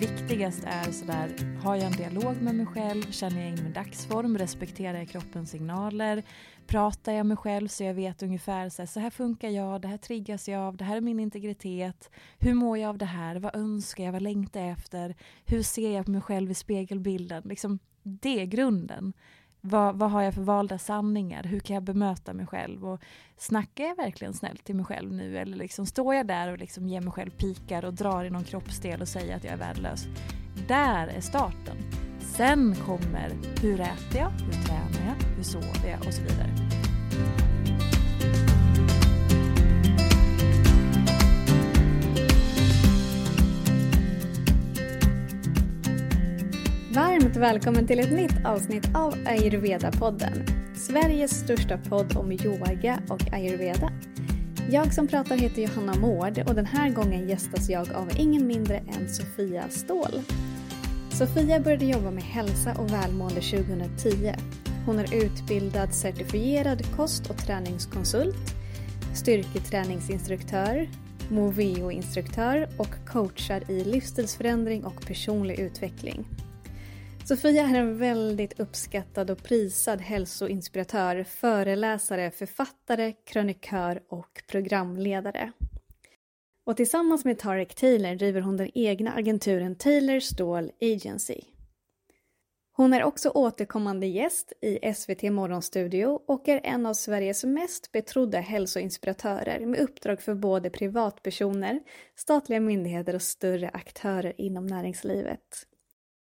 viktigast är sådär, har jag en dialog med mig själv, känner jag in min dagsform, respekterar jag kroppens signaler, pratar jag med mig själv så jag vet ungefär så här, så här funkar jag, det här triggas jag av, det här är min integritet, hur mår jag av det här, vad önskar jag, vad längtar jag efter, hur ser jag på mig själv i spegelbilden, liksom det är grunden. Vad, vad har jag för valda sanningar? Hur kan jag bemöta mig själv? Och snackar jag verkligen snällt till mig själv nu? Eller liksom står jag där och liksom ger mig själv pikar och drar i någon kroppsdel och säger att jag är värdelös? Där är starten. Sen kommer hur äter jag? Hur tränar jag? Hur sover jag? Och så vidare. Varmt välkommen till ett nytt avsnitt av Ayurveda-podden. Sveriges största podd om yoga och ayurveda. Jag som pratar heter Johanna Mård och den här gången gästas jag av ingen mindre än Sofia Ståhl. Sofia började jobba med hälsa och välmående 2010. Hon är utbildad certifierad kost och träningskonsult, styrketräningsinstruktör, Moveo-instruktör och coachar i livsstilsförändring och personlig utveckling. Sofia är en väldigt uppskattad och prisad hälsoinspiratör, föreläsare, författare, krönikör och programledare. Och tillsammans med Tarek Taylor driver hon den egna agenturen Taylor Ståhl Agency. Hon är också återkommande gäst i SVT Morgonstudio och är en av Sveriges mest betrodda hälsoinspiratörer med uppdrag för både privatpersoner, statliga myndigheter och större aktörer inom näringslivet.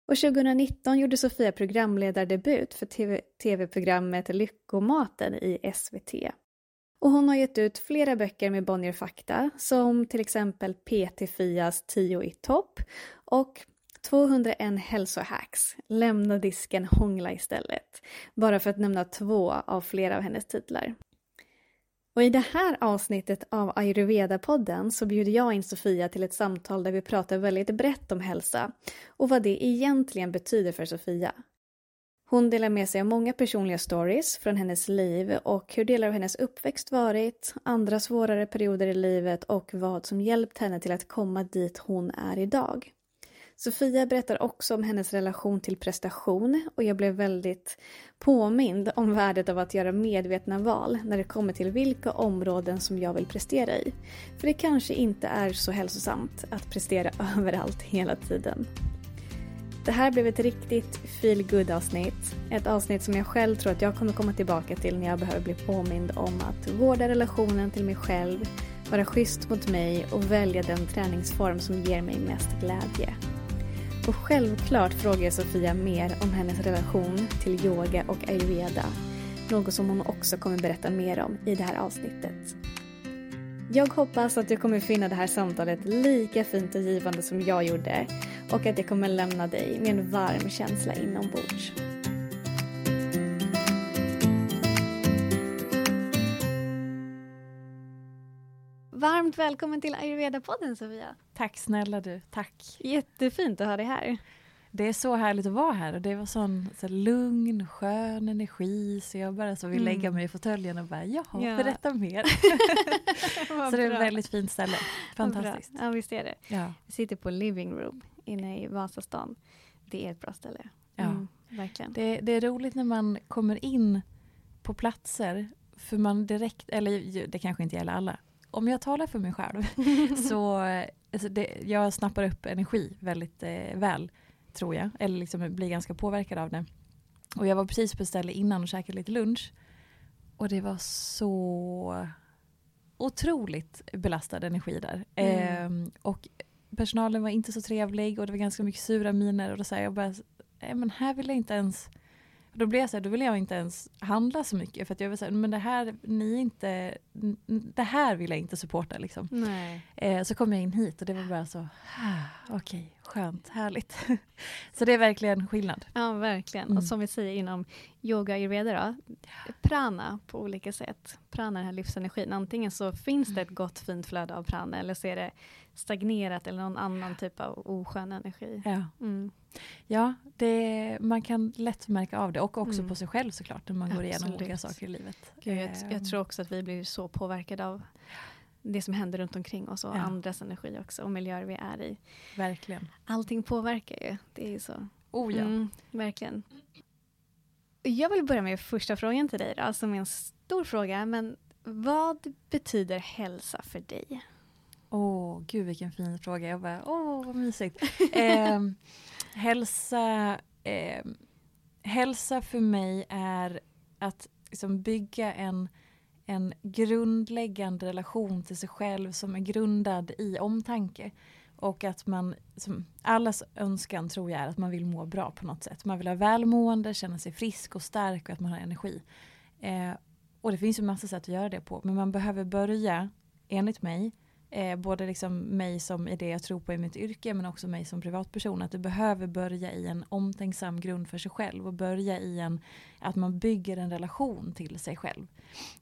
Och 2019 gjorde Sofia programledardebut för tv-programmet Lyckomaten i SVT. Och hon har gett ut flera böcker med Bonnier Fakta, som till exempel PT Fias 10 i topp och 201 hälsohacks, lämna disken, hångla istället. Bara för att nämna två av flera av hennes titlar. Och i det här avsnittet av Ayurveda-podden så bjuder jag in Sofia till ett samtal där vi pratar väldigt brett om hälsa och vad det egentligen betyder för Sofia. Hon delar med sig av många personliga stories från hennes liv och hur delar av hennes uppväxt varit, andra svårare perioder i livet och vad som hjälpt henne till att komma dit hon är idag. Sofia berättar också om hennes relation till prestation och jag blev väldigt påmind om värdet av att göra medvetna val när det kommer till vilka områden som jag vill prestera i. För det kanske inte är så hälsosamt att prestera överallt hela tiden. Det här blev ett riktigt feel good avsnitt. Ett avsnitt som jag själv tror att jag kommer komma tillbaka till när jag behöver bli påmind om att vårda relationen till mig själv, vara schysst mot mig och välja den träningsform som ger mig mest glädje. Och självklart frågar jag Sofia mer om hennes relation till yoga och ayurveda. Något som hon också kommer berätta mer om i det här avsnittet. Jag hoppas att du kommer finna det här samtalet lika fint och givande som jag gjorde och att det kommer lämna dig med en varm känsla inombords. Varmt välkommen till Ayurveda-podden Sofia. Tack snälla du, tack. Jättefint att ha dig här. Det är så härligt att vara här och det var sån så lugn, skön energi så jag bara så vill mm. lägga mig i fåtöljen och bara jaha, ja. berätta mer. så det är ett väldigt fint ställe. Fantastiskt. Ja, visst är det. Ja. Vi sitter på living room inne i Vasastan. Det är ett bra ställe. Mm, ja. Verkligen. Det, det är roligt när man kommer in på platser för man direkt, eller det kanske inte gäller alla, om jag talar för mig själv så alltså det, jag snappar upp energi väldigt eh, väl tror jag. Eller liksom blir ganska påverkad av det. Och jag var precis på ett ställe innan och käkade lite lunch. Och det var så otroligt belastad energi där. Mm. Eh, och personalen var inte så trevlig och det var ganska mycket sura miner och då sa jag bara, men här vill jag inte ens då blev jag så här, då vill jag inte ens handla så mycket för att jag vill säga, men det här, ni inte, det här vill jag inte supporta liksom. Eh, så kom jag in hit och det var bara så, ah, okej, okay, skönt, härligt. så det är verkligen skillnad. Ja, verkligen. Mm. Och som vi säger inom yoga ayurveda då, prana på olika sätt. Prana, den här livsenergin. Antingen så finns det ett gott fint flöde av prana eller så är det stagnerat eller någon annan typ av oskön energi. Ja, mm. Ja det, man kan lätt märka av det och också mm. på sig själv såklart när man Absolut. går igenom olika saker i livet. Gud, jag, jag, tror också att vi blir så påverkade av det som händer runt omkring oss och ja. andras energi också och miljöer vi är i. Verkligen. Allting påverkar ju. Det är så. Oh ja. Mm, verkligen. Jag vill börja med första frågan till dig då, som är en stor fråga. Men vad betyder hälsa för dig? Åh, oh, gud vilken fin fråga. Jag bara, åh oh, vad mysigt. eh, hälsa, eh, hälsa för mig är att liksom bygga en, en grundläggande relation till sig själv som är grundad i omtanke. Och att man, som allas önskan tror jag är att man vill må bra på något sätt. Man vill ha välmående, känna sig frisk och stark och att man har energi. Eh, och det finns ju massa sätt att göra det på. Men man behöver börja, enligt mig, eh, både liksom mig som i det jag tror på i mitt yrke men också mig som privatperson. Att du behöver börja i en omtänksam grund för sig själv och börja i en att man bygger en relation till sig själv.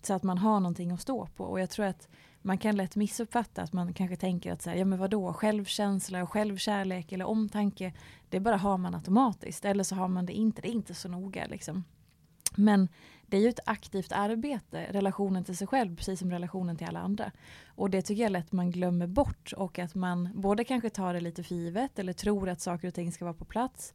Så att man har någonting att stå på. Och jag tror att man kan lätt missuppfatta att man kanske tänker att så här, ja men vadå, självkänsla och självkärlek eller omtanke, det bara har man automatiskt. Eller så har man det inte, det är inte så noga liksom. Men det är ju ett aktivt arbete, relationen till sig själv precis som relationen till alla andra. Och det tycker jag lätt man glömmer bort och att man både kanske tar det lite för givet eller tror att saker och ting ska vara på plats.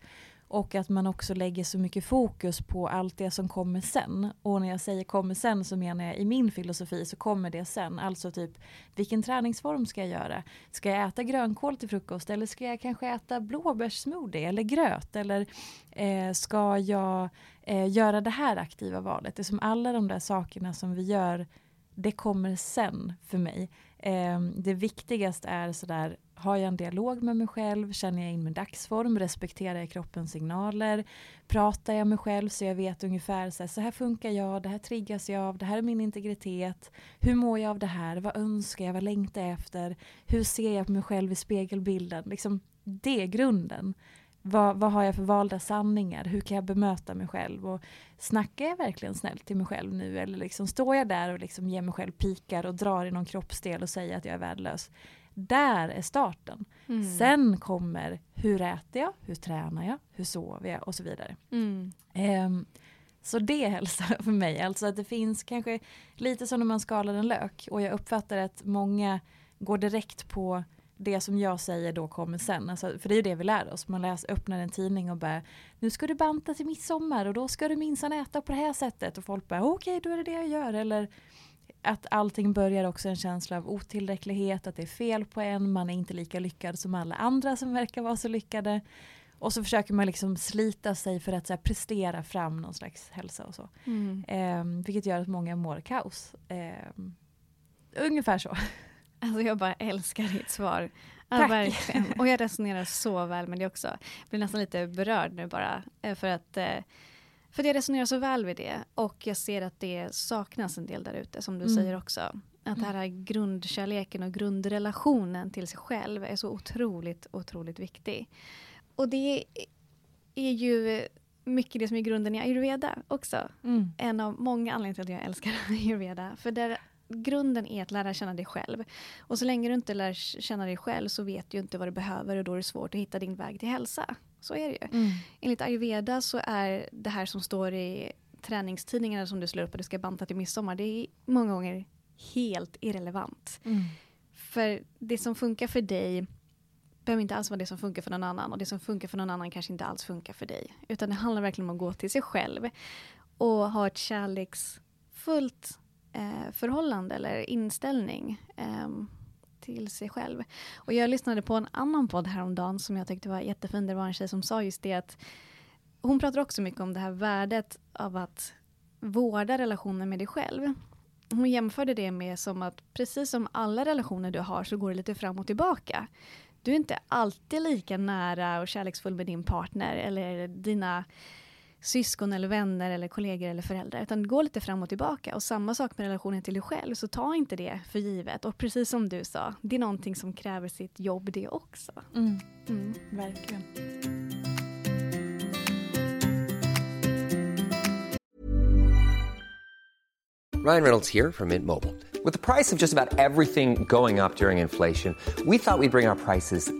Och att man också lägger så mycket fokus på allt det som kommer sen. Och när jag säger kommer sen så menar jag i min filosofi så kommer det sen. Alltså typ vilken träningsform ska jag göra? Ska jag äta grönkål till frukost eller ska jag kanske äta blåbärssmoothie eller gröt? Eller eh, ska jag eh, göra det här aktiva valet? Det är som alla de där sakerna som vi gör det kommer sen för mig. Eh, det viktigaste är sådär har jag en dialog med mig själv? Känner jag in min dagsform? Respekterar jag kroppens signaler? Pratar jag med själv så jag vet ungefär så här, så här funkar jag, det här triggas jag av, det här är min integritet. Hur mår jag av det här? Vad önskar jag? Vad längtar jag efter? Hur ser jag på mig själv i spegelbilden? Liksom, det är grunden. Vad, vad, har jag för valda sanningar? Hur kan jag bemöta mig själv? Och snackar jag verkligen snällt till mig själv nu? Eller liksom står jag där och liksom ger mig själv pikar och drar i någon kroppsdel och säger att jag är värdelös? Där är starten. Mm. Sen kommer hur äter jag, hur tränar jag, hur sover jag och så vidare. Mm. Um, så det är hälsa för mig. Alltså att det finns kanske lite som när man skalar en lök och jag uppfattar att många går direkt på det som jag säger då kommer sen. Alltså, för det är ju det vi lär oss. Man läser, öppnar en tidning och bara nu ska du banta till midsommar och då ska du minsann äta på det här sättet. Och folk bara okej okay, då är det det jag gör. Eller att allting börjar också en känsla av otillräcklighet, att det är fel på en, man är inte lika lyckad som alla andra som verkar vara så lyckade. Och så försöker man liksom slita sig för att så här, prestera fram någon slags hälsa och så. Mm. Eh, vilket gör att många mår kaos. Eh, ungefär så. Alltså jag bara älskar ditt svar. Ja, verkligen. Och jag resonerar så väl med det också. Jag blir nästan lite berörd nu bara. Eh, för att eh, för jag resonerar så väl vid det och jag ser att det saknas en del där ute som du mm. säger också. Att den här grundkärleken och grundrelationen till sig själv är så otroligt, otroligt viktig. Och det är ju mycket det som är grunden i ayurveda också. Mm. En av många anledningar till att jag älskar ayurveda. För där grunden är att lära känna dig själv. Och så länge du inte lär känna dig själv så vet du inte vad du behöver och då är det svårt att hitta din väg till hälsa. Så är det ju. Mm. Enligt ayurveda så är det här som står i träningstidningarna som du slår upp att du ska banta till midsommar, det är många gånger helt irrelevant. Mm. För det som funkar för dig behöver inte alls vara det som funkar för någon annan och det som funkar för någon annan kanske inte alls funkar för dig. Utan det handlar verkligen om att gå till sig själv och ha ett kärleksfullt eh, förhållande eller inställning eh, till sig själv. Och jag lyssnade på en annan podd häromdagen som jag tyckte var jättefin. Det var en tjej som sa just det att hon pratar också mycket om det här värdet av att vårda relationen med dig själv. Hon jämförde det med som att precis som alla relationer du har så går det lite fram och tillbaka. Du är inte alltid lika nära och kärleksfull med din partner eller dina syskon eller vänner eller kollegor eller föräldrar. Utan gå lite fram och tillbaka. Och samma sak med relationen till dig själv. Så ta inte det för givet. Och precis som du sa, det är någonting som kräver sitt jobb det också. Mm. Mm. Verkligen. Ryan Reynolds här från Mint Mobile. Med priset på nästan allt som går upp under inflationen, trodde vi att vi skulle bring våra priser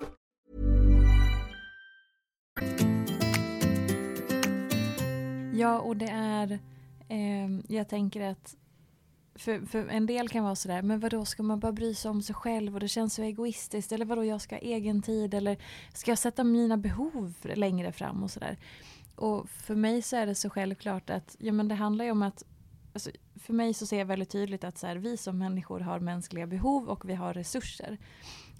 Ja, och det är, eh, jag tänker att för, för en del kan vara sådär, men vadå ska man bara bry sig om sig själv och det känns så egoistiskt eller vadå jag ska ha egen tid eller ska jag sätta mina behov längre fram och sådär. Och för mig så är det så självklart att ja, men det handlar ju om att alltså, för mig så ser jag väldigt tydligt att så här, vi som människor har mänskliga behov och vi har resurser.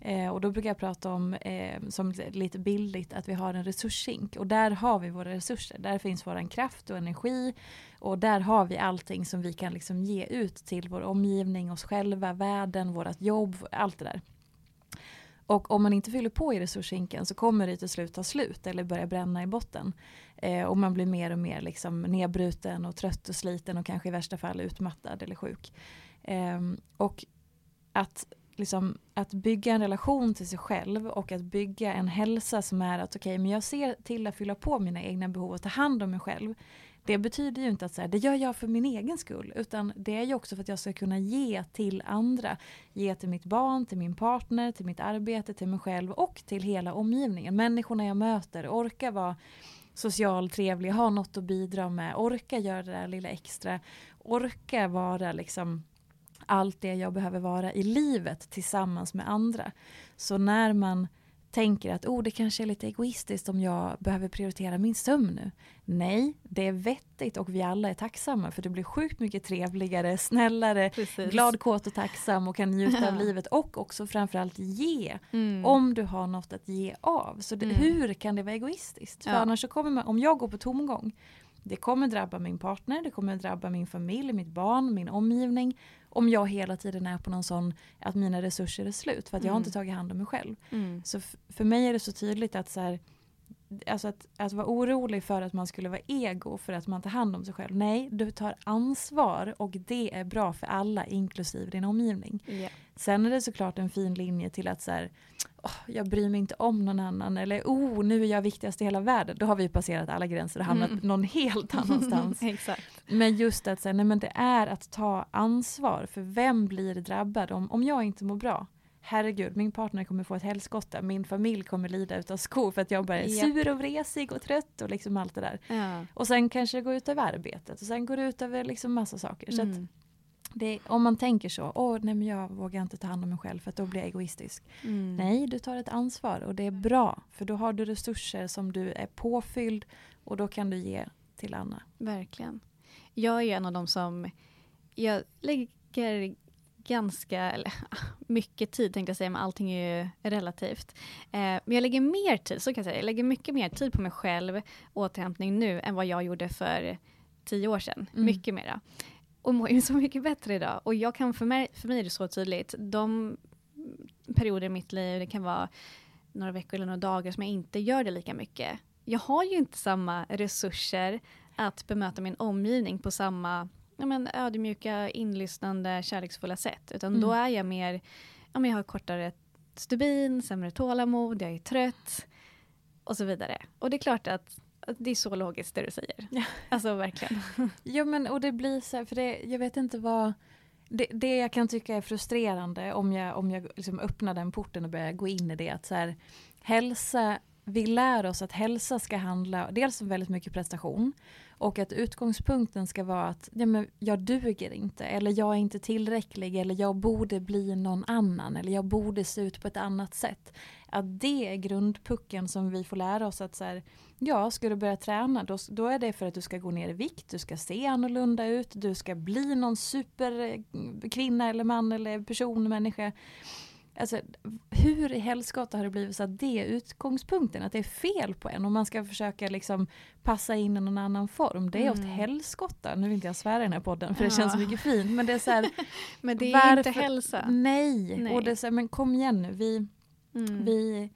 Eh, och då brukar jag prata om, eh, som lite bildligt, att vi har en resurssink. Och där har vi våra resurser. Där finns vår kraft och energi. Och där har vi allting som vi kan liksom ge ut till vår omgivning, oss själva, världen, vårt jobb, allt det där. Och om man inte fyller på i resurshinken så kommer det till slut ta slut eller börja bränna i botten. Eh, och man blir mer och mer liksom nedbruten och trött och sliten och kanske i värsta fall utmattad eller sjuk. Eh, och att, liksom, att bygga en relation till sig själv och att bygga en hälsa som är att okej, okay, men jag ser till att fylla på mina egna behov och ta hand om mig själv. Det betyder ju inte att så här, det gör jag för min egen skull, utan det är ju också för att jag ska kunna ge till andra. Ge till mitt barn, till min partner, till mitt arbete, till mig själv och till hela omgivningen. Människorna jag möter, orka vara social, trevlig, ha något att bidra med, orka göra det där lilla extra, orka vara liksom allt det jag behöver vara i livet tillsammans med andra. Så när man tänker att oh, det kanske är lite egoistiskt om jag behöver prioritera min sömn nu. Nej, det är vettigt och vi alla är tacksamma för det blir sjukt mycket trevligare, snällare, Precis. glad, kåt och tacksam och kan njuta av livet och också framförallt ge. Mm. Om du har något att ge av. Så det, mm. hur kan det vara egoistiskt? För ja. annars så kommer man, om jag går på tomgång det kommer drabba min partner, det kommer drabba min familj, mitt barn, min omgivning. Om jag hela tiden är på någon sån att mina resurser är slut för att jag har inte mm. tagit hand om mig själv. Mm. Så för mig är det så tydligt att så här, alltså att, att vara orolig för att man skulle vara ego för att man tar hand om sig själv. Nej, du tar ansvar och det är bra för alla inklusive din omgivning. Yeah. Sen är det såklart en fin linje till att så här, oh, jag bryr mig inte om någon annan eller oh, nu är jag viktigast i hela världen. Då har vi passerat alla gränser och hamnat mm. någon helt annanstans. men just att säga, nej men det är att ta ansvar för vem blir drabbad om, om jag inte mår bra? Herregud, min partner kommer få ett helskotta, min familj kommer lida utav skor för att jag bara är sur och vresig och trött och liksom allt det där. Ja. Och sen kanske det går ut över arbetet och sen går det ut över liksom massa saker. Mm. Så det, om man tänker så, åh nej men jag vågar inte ta hand om mig själv för att då blir jag egoistisk. Mm. Nej, du tar ett ansvar och det är bra för då har du resurser som du är påfylld och då kan du ge till Anna. Verkligen. Jag är en av de som, jag lägger ganska, eller, mycket tid tänkte jag säga, men allting är ju relativt. Eh, men jag lägger mer tid, så kan jag säga, jag lägger mycket mer tid på mig själv, återhämtning nu, än vad jag gjorde för tio år sedan. Mm. Mycket mera. Och mår ju så mycket bättre idag. Och jag kan, för mig, för mig är det så tydligt, de perioder i mitt liv, det kan vara några veckor eller några dagar som jag inte gör det lika mycket. Jag har ju inte samma resurser att bemöta min omgivning på samma ja, men, ödmjuka, inlyssnande, kärleksfulla sätt. Utan mm. då är jag mer, ja, men jag har kortare stubin, sämre tålamod, jag är trött och så vidare. Och det är klart att det är så logiskt det du säger. Ja. Alltså verkligen. ja men och det blir så här, för det, jag vet inte vad det, det jag kan tycka är frustrerande om jag, om jag liksom öppnar den porten och börjar gå in i det att så här, hälsa vi lär oss att hälsa ska handla dels om väldigt mycket prestation och att utgångspunkten ska vara att ja, men jag duger inte eller jag är inte tillräcklig eller jag borde bli någon annan eller jag borde se ut på ett annat sätt. Att det är grundpucken som vi får lära oss att så här, ja, ska du börja träna då, då är det för att du ska gå ner i vikt, du ska se annorlunda ut, du ska bli någon superkvinna eller man eller person, människa. Alltså, hur i helskotta har det blivit så att det är utgångspunkten? Att det är fel på en och man ska försöka liksom passa in i någon annan form. Det är mm. åt helskotta. Nu vill inte jag svära i den här podden för ja. det känns så mycket fint. Men det är så här, Men det är varför? inte hälsa. Nej. Nej. Och det är så här, men kom igen nu. Vi, mm. vi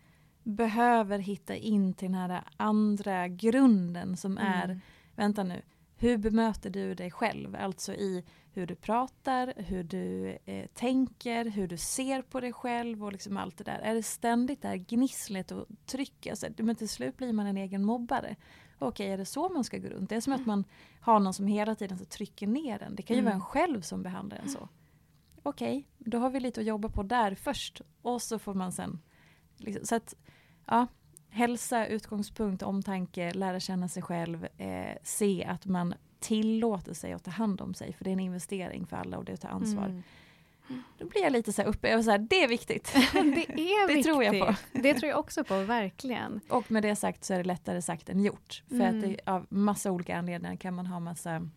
behöver hitta in till den här andra grunden som mm. är, vänta nu, hur bemöter du dig själv? Alltså i hur du pratar, hur du eh, tänker, hur du ser på dig själv och liksom allt det där. Är det ständigt det här gnisslet och trycket? Alltså, men till slut blir man en egen mobbare. Okej, är det så man ska gå runt? Det är som att man har någon som hela tiden så trycker ner en. Det kan ju Mm. vara en själv som behandlar en så. Okej, då har vi lite att jobba på där först. Och så får man sen... Liksom, så att, ja, hälsa, utgångspunkt, omtanke, lära känna sig själv, eh, se att man tillåter sig att ta hand om sig. För det är en investering för alla och det är att ta ansvar. Mm. Då blir jag lite så här uppe, jag var så här, det är viktigt. Det är Det viktigt. tror jag på. Det tror jag också på, verkligen. Och med det sagt så är det lättare sagt än gjort. För Mm. att det, av massa olika anledningar kan man ha massa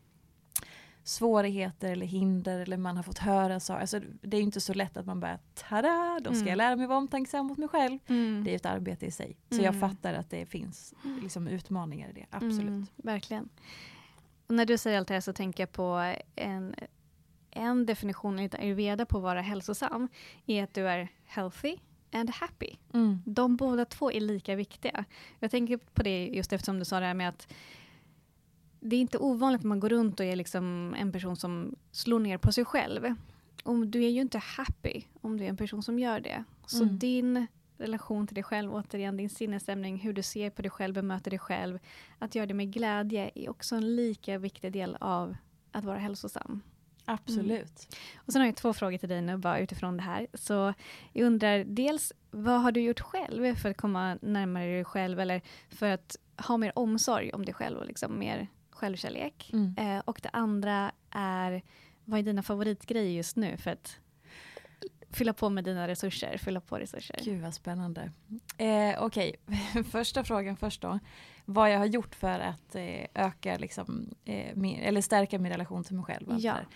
svårigheter eller hinder eller man har fått höra så. Alltså, det är ju inte så lätt att man bara tada, då ska Mm. jag lära mig vara omtänksam mot mig själv. Mm. Det är ett arbete i sig. Så Mm. jag fattar att det finns liksom, utmaningar i det, absolut. Mm, verkligen. Och när du säger allt det här så tänker jag på en, en definition enligt ayurveda på att vara hälsosam är att du är healthy and happy. Mm. De båda två är lika viktiga. Jag tänker på det just eftersom du sa det här med att det är inte ovanligt att man går runt och är liksom en person som slår ner på sig själv. Och du är ju inte happy om du är en person som gör det. Så Mm. din relation till dig själv, återigen din sinnesstämning, hur du ser på dig själv, bemöter dig själv, att göra det med glädje är också en lika viktig del av att vara hälsosam. Absolut. Och sen har jag två frågor till dig nu bara utifrån det här. Så jag undrar dels, vad har du gjort själv för att komma närmare dig själv eller för att ha mer omsorg om dig själv och liksom mer självkärlek? Mm. Eh, och det andra är, vad är dina favoritgrejer just nu för att fylla på med dina resurser, fylla på resurser? Gud vad spännande. Eh, Okej, första frågan först då. Vad jag har gjort för att eh, öka, liksom, eh, min, eller stärka min relation till mig själv. Ja. det där. Jag bara,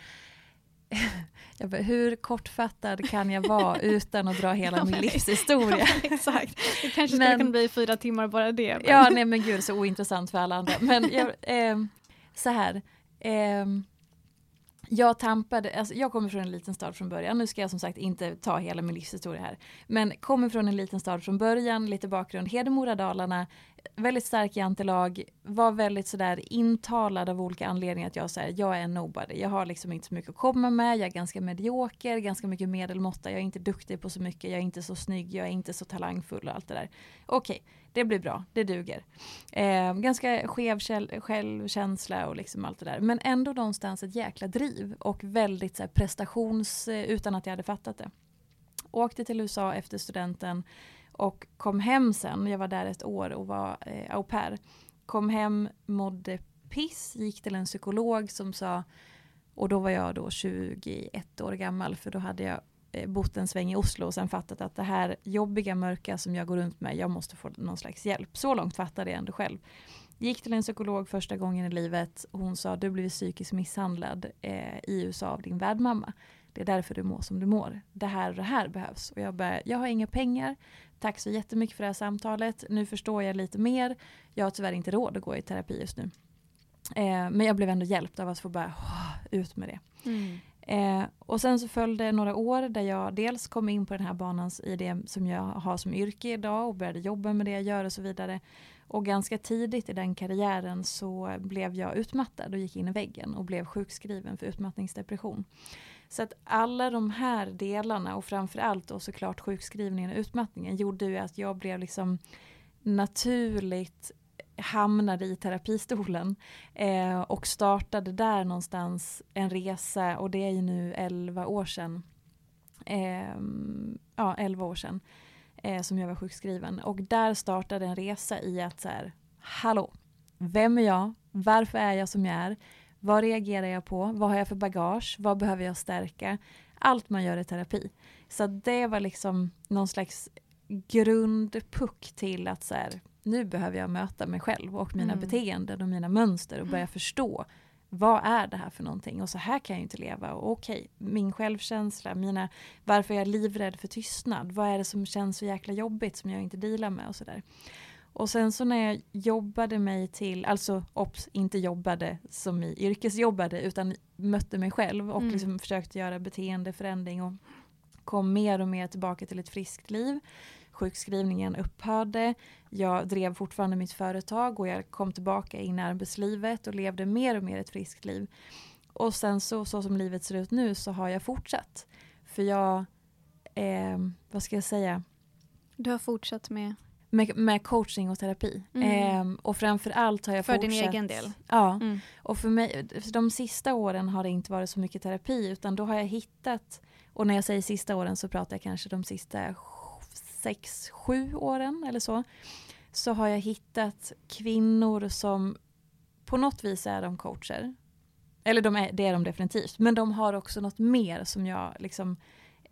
hur kortfattad kan jag vara utan att dra hela Ja, min livshistoria? Exakt. Det kanske skulle Men- kunna bli fyra timmar bara det. men- Ja, nej men gud så ointressant för alla andra. Men jag, ehm, så här. ehm, jag tampade, alltså jag kommer från en liten stad från början. Nu ska jag som sagt inte ta hela min livshistoria här. Men kommer från en liten stad från början, lite bakgrund, Hedemora, Dalarna. Väldigt stark jantelag, var väldigt sådär intalad av olika anledningar att jag, säger jag är en nobody. Jag har liksom inte så mycket att komma med, jag är ganska medioker, ganska mycket medelmåtta, jag är inte duktig på så mycket, jag är inte så snygg, jag är inte så talangfull och allt det där. Okej, det blir bra, det duger. Eh, ganska skev självkänsla och liksom allt det där. Men ändå någonstans ett jäkla driv och väldigt så prestations, utan att jag hade fattat det. Åkte till USA efter studenten och kom hem sen, jag var där ett år och var eh, au pair. Kom hem, mådde piss, gick till en psykolog som sa, och då var jag då 21 år gammal för då hade jag eh, bott en sväng i Oslo och sen fattat att det här jobbiga mörka som jag går runt med, jag måste få någon slags hjälp. Så långt fattade jag ändå själv. Gick till en psykolog första gången i livet. Hon sa du blivit psykiskt misshandlad eh, i USA av din värdmamma. Det är därför du mår som du mår. Det här och det här behövs. Och jag bara, jag har inga pengar. Tack så jättemycket för det här samtalet. Nu förstår jag lite mer. Jag har tyvärr inte råd att gå i terapi just nu. Eh, men jag blev ändå hjälpt av att få bara ut med det. Mm. Eh, och sen så följde några år där jag dels kom in på den här banan i det som jag har som yrke idag och började jobba med det jag gör och så vidare. Och ganska tidigt i den karriären så blev jag utmattad och gick in i väggen och blev sjukskriven för utmattningsdepression. Så att alla de här delarna och framförallt då såklart sjukskrivningen och utmattningen gjorde ju att jag blev liksom naturligt hamnade i terapistolen eh, och startade där någonstans en resa och det är ju nu 11 år sedan. Eh, ja, 11 år sedan eh, som jag var sjukskriven och där startade en resa i att så här, hallå, vem är jag? Varför är jag som jag är? Vad reagerar jag på? Vad har jag för bagage? Vad behöver jag stärka? Allt man gör i terapi. Så det var liksom någon slags grundpuck till att så här, nu behöver jag möta mig själv och mina Mm. beteenden och mina mönster och börja förstå vad är det här för någonting och så här kan jag inte leva och okej, min självkänsla, mina, varför är jag livrädd för tystnad, vad är det som känns så jäkla jobbigt som jag inte dealar med och sådär. Och sen så när jag jobbade mig till, alltså obs, inte jobbade som i yrkesjobbade utan mötte mig själv och Mm. liksom försökte göra beteendeförändring och kom mer och mer tillbaka till ett friskt liv. sjukskrivningen upphörde. Jag drev fortfarande mitt företag och jag kom tillbaka in i arbetslivet och levde mer och mer ett friskt liv. Och sen så, så som livet ser ut nu så har jag fortsatt. För jag, eh, vad ska jag säga? Du har fortsatt med? Med, med coaching och terapi. Mm. Eh, och framför allt har jag För fortsatt. din egen del? Ja. Mm. Och för mig, för de sista åren har det inte varit så mycket terapi utan då har jag hittat, och när jag säger sista åren så pratar jag kanske de sista sex, sju åren eller så. Så har jag hittat kvinnor som på något vis är de coacher. Eller de är, det är de definitivt. Men de har också något mer som jag liksom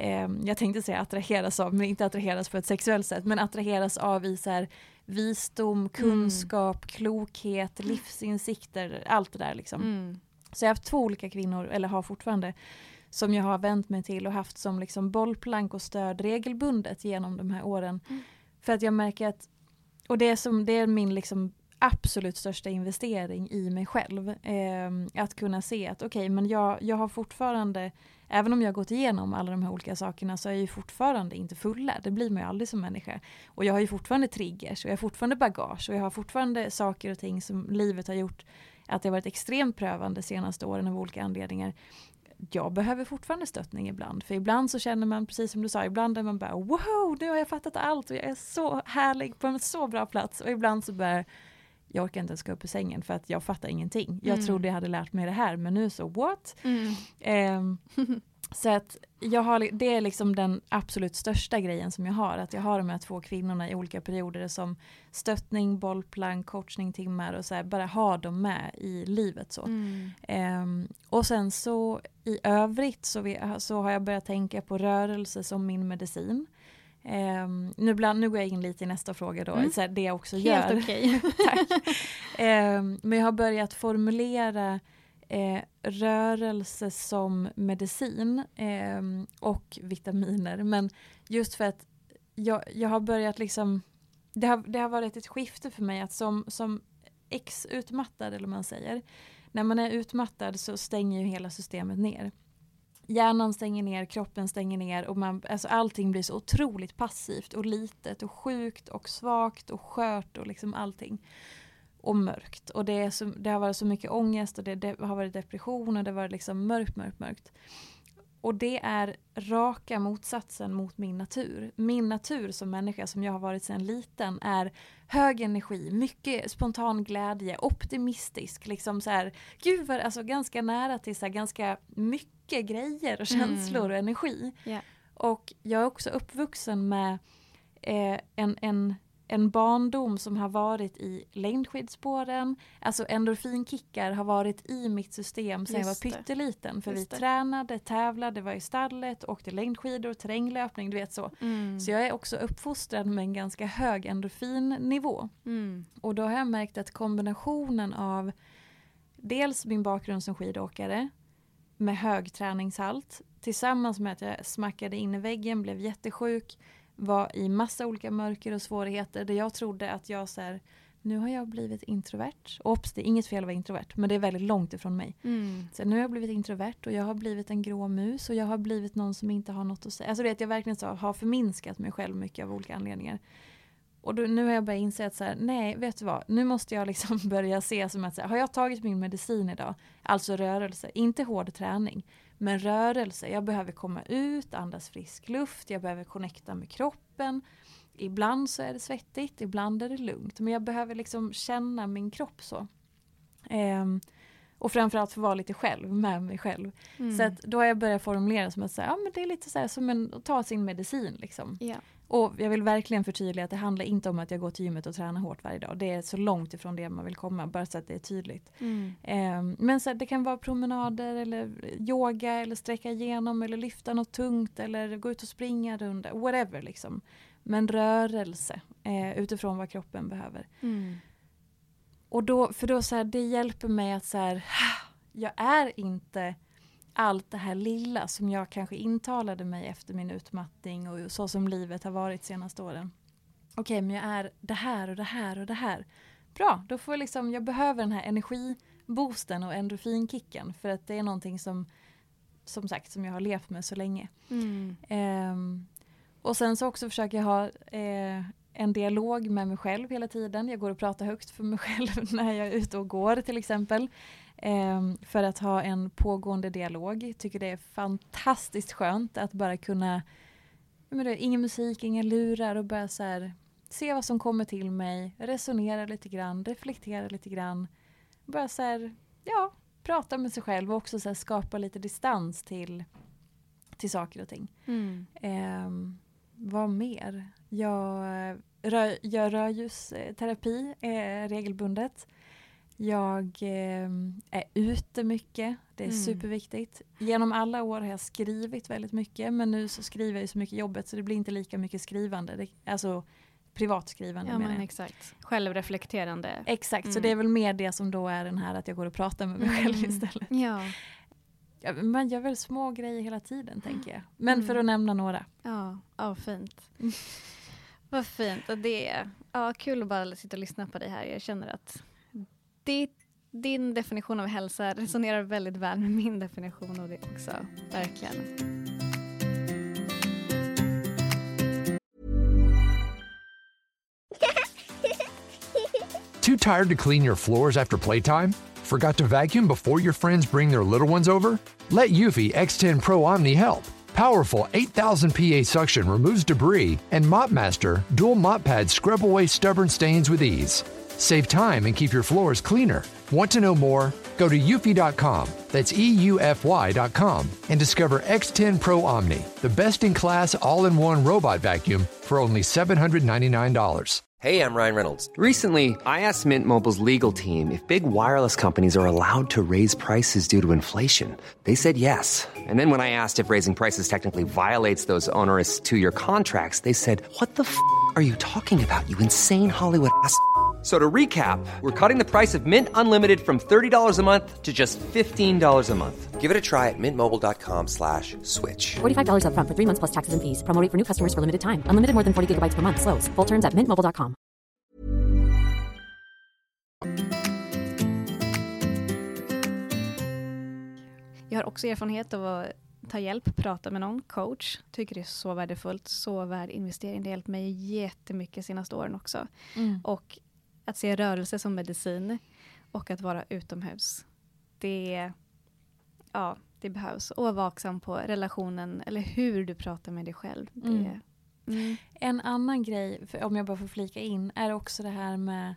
eh, jag tänkte säga attraheras av, men inte attraheras på ett sexuellt sätt, men attraheras av i så här, visdom, kunskap, klokhet, livsinsikter, allt det där liksom. Mm. Så jag har haft två olika kvinnor, eller har fortfarande, som jag har vänt mig till och haft som liksom bollplank och stöd regelbundet genom de här åren. Mm. För att jag märker att, och det är, som, det är min liksom absolut största investering i mig själv. Eh, att kunna se att okej, okay, men jag, jag har fortfarande, även om jag har gått igenom alla de här olika sakerna så är jag ju fortfarande inte fulla. Det blir man ju aldrig som människa. Och jag har ju fortfarande triggers och jag har fortfarande bagage och jag har fortfarande saker och ting som livet har gjort att det har varit extremt prövande senaste åren av olika anledningar. Jag behöver fortfarande stöttning ibland. För ibland så känner man, precis som du sa, ibland är man bara wow, nu har jag fattat allt och jag är så härlig på en så bra plats. Och ibland så börjar jag orkar inte ens gå upp ur sängen för att jag fattar ingenting. Jag Mm. trodde jag hade lärt mig det här men nu så what? Mm. Ehm, så att jag har, det är liksom den absolut största grejen som jag har. Att jag har de här två kvinnorna i olika perioder som stöttning, bollplank, coachningtimmar och så här, bara ha dem med i livet så. Mm. Ehm, och sen så i övrigt så, vi, så har jag börjat tänka på rörelse som min medicin. Ehm, nu, bland, nu går jag in lite i nästa fråga då, Mm. så här, det jag också Helt gör. okej. Tack. Ehm, men jag har börjat formulera eh, rörelse som medicin ehm, och vitaminer. Men just för att jag, jag har börjat liksom, det har, det har varit ett skifte för mig att som, som ex-utmattad eller vad man säger, när man är utmattad så stänger ju hela systemet ner. Hjärnan stänger ner, kroppen stänger ner och man, alltså allting blir så otroligt passivt och litet och sjukt och svagt och skört och liksom allting. Och mörkt. Och det, är så, det har varit så mycket ångest och det, det har varit depression och det har varit liksom mörkt, mörkt, mörkt. Och det är raka motsatsen mot min natur. Min natur som människa som jag har varit sedan liten är hög energi, mycket spontan glädje, optimistisk, liksom så här, gud vad, alltså ganska nära till så här, ganska mycket grejer och känslor Mm. och energi. Ja. Och jag är också uppvuxen med eh, en, en, en barndom som har varit i längdskidspåren. Alltså endorfinkickar har varit i mitt system sedan jag var pytteliten. För Just vi det. tränade, tävlade, var i stallet, åkte längdskidor, terränglöpning, du vet så. Mm. Så jag är också uppfostrad med en ganska hög endorfinnivå. Mm. Och då har jag märkt att kombinationen av dels min bakgrund som skidåkare med hög träningshalt tillsammans med att jag smackade in i väggen, blev jättesjuk, var i massa olika mörker och svårigheter där jag trodde att jag så här, nu har jag blivit introvert. Ops, det är inget fel att vara introvert, men det är väldigt långt ifrån mig. Mm. Så nu har jag blivit introvert och jag har blivit en grå mus och jag har blivit någon som inte har något att säga. Alltså det att jag verkligen så har förminskat mig själv mycket av olika anledningar. Och då, nu har jag börjat inse att så här, nej, vet du vad, nu måste jag liksom börja se som att så här, har jag tagit min medicin idag, alltså rörelse, inte hård träning, men rörelse, jag behöver komma ut, andas frisk luft, jag behöver connecta med kroppen. Ibland så är det svettigt, ibland är det lugnt, men jag behöver liksom känna min kropp så. Ehm, och framförallt få vara lite själv med mig själv. Mm. Så att då har jag börjat formulera som att säga, ja, men det är lite så som en, att ta sin medicin. Liksom. Ja. Och jag vill verkligen förtydliga att det handlar inte om att jag går till gymmet och tränar hårt varje dag. Det är så långt ifrån det man vill komma, bara så att det är tydligt. Mm. Ehm, men så här, det kan vara promenader eller yoga eller sträcka igenom eller lyfta något tungt eller gå ut och springa runda, whatever liksom. Men rörelse eh, utifrån vad kroppen behöver. Mm. Och då, för då så här, det hjälper mig att så här, jag är inte allt det här lilla som jag kanske intalade mig efter min utmattning och så som livet har varit senaste åren. Okej, men jag är det här och det här och det här. Bra, då får jag liksom, jag behöver den här energiboosten och endorfinkicken för att det är någonting som, som sagt, som jag har levt med så länge. Mm. Ehm, och sen så också försöker jag ha eh, en dialog med mig själv hela tiden. Jag går och pratar högt för mig själv när jag är ute och går till exempel. Eh, för att ha en pågående dialog. Tycker det är fantastiskt skönt att bara kunna, det, ingen musik, inga lurar och bara så här, se vad som kommer till mig, resonera lite grann, reflektera lite grann. Bara så här, ja, prata med sig själv och också så här, skapa lite distans till, till saker och ting. Mm. Eh, vad mer? Jag rör, gör rörljusterapi eh, regelbundet. Jag eh, är ute mycket. Det är Mm. superviktigt. Genom alla år har jag skrivit väldigt mycket men nu så skriver jag så mycket jobbet så det blir inte lika mycket skrivande. Det, alltså privat skrivande Ja men jag. exakt. Självreflekterande. Exakt, så Mm. det är väl mer det som då är den här att jag går och pratar med mig själv Mm. istället. Ja. Ja, Man gör väl små grejer hela tiden tänker jag. Men Mm. för att nämna några. Ja, ja fint. Vad fint. Det är ja, kul att bara sitta och lyssna på dig här. Jag känner att ditt, din definition av hälsa resonerar väldigt väl med min definition av det också. Verkligen. Too tired to clean your floors after playtime? Forgot to vacuum before your friends bring their little ones over? Let Eufy X10 Pro Omni help. Powerful 8000 PA suction removes debris, and MopMaster dual mop pads scrub away stubborn stains with ease. Save time and keep your floors cleaner. Want to know more? Go to eufy.com, that's EUFY.com, and discover X10 Pro Omni, the best in class all in one robot vacuum for only $799. Hey, I'm Ryan Reynolds. Recently, I asked Mint Mobile's legal team if big wireless companies are allowed to raise prices due to inflation. They said yes. And then when I asked if raising prices technically violates those onerous two year contracts, they said, What the f are you talking about, you insane Hollywood ass? So to recap, we're cutting the price of Mint Unlimited from $30 a month to just $15 a month. Give it a try at mintmobile.com slash switch. $45 upfront for three months plus taxes and fees. Promo rate for new customers for limited time. Unlimited more than 40 gigabytes per month. Slows. Full terms at mintmobile.com. Jag har också erfarenhet av att ta hjälp, prata med någon, coach. Tycker det är så värdefullt, så värd investering. Det har hjälpt mig jättemycket senaste åren också. Mm. Och att se rörelse som medicin och att vara utomhus. Det, ja, det behövs. Och vara vaksam på relationen eller hur du pratar med dig själv. Det, Mm. mm. En annan grej, om jag bara får flika in, är också det här med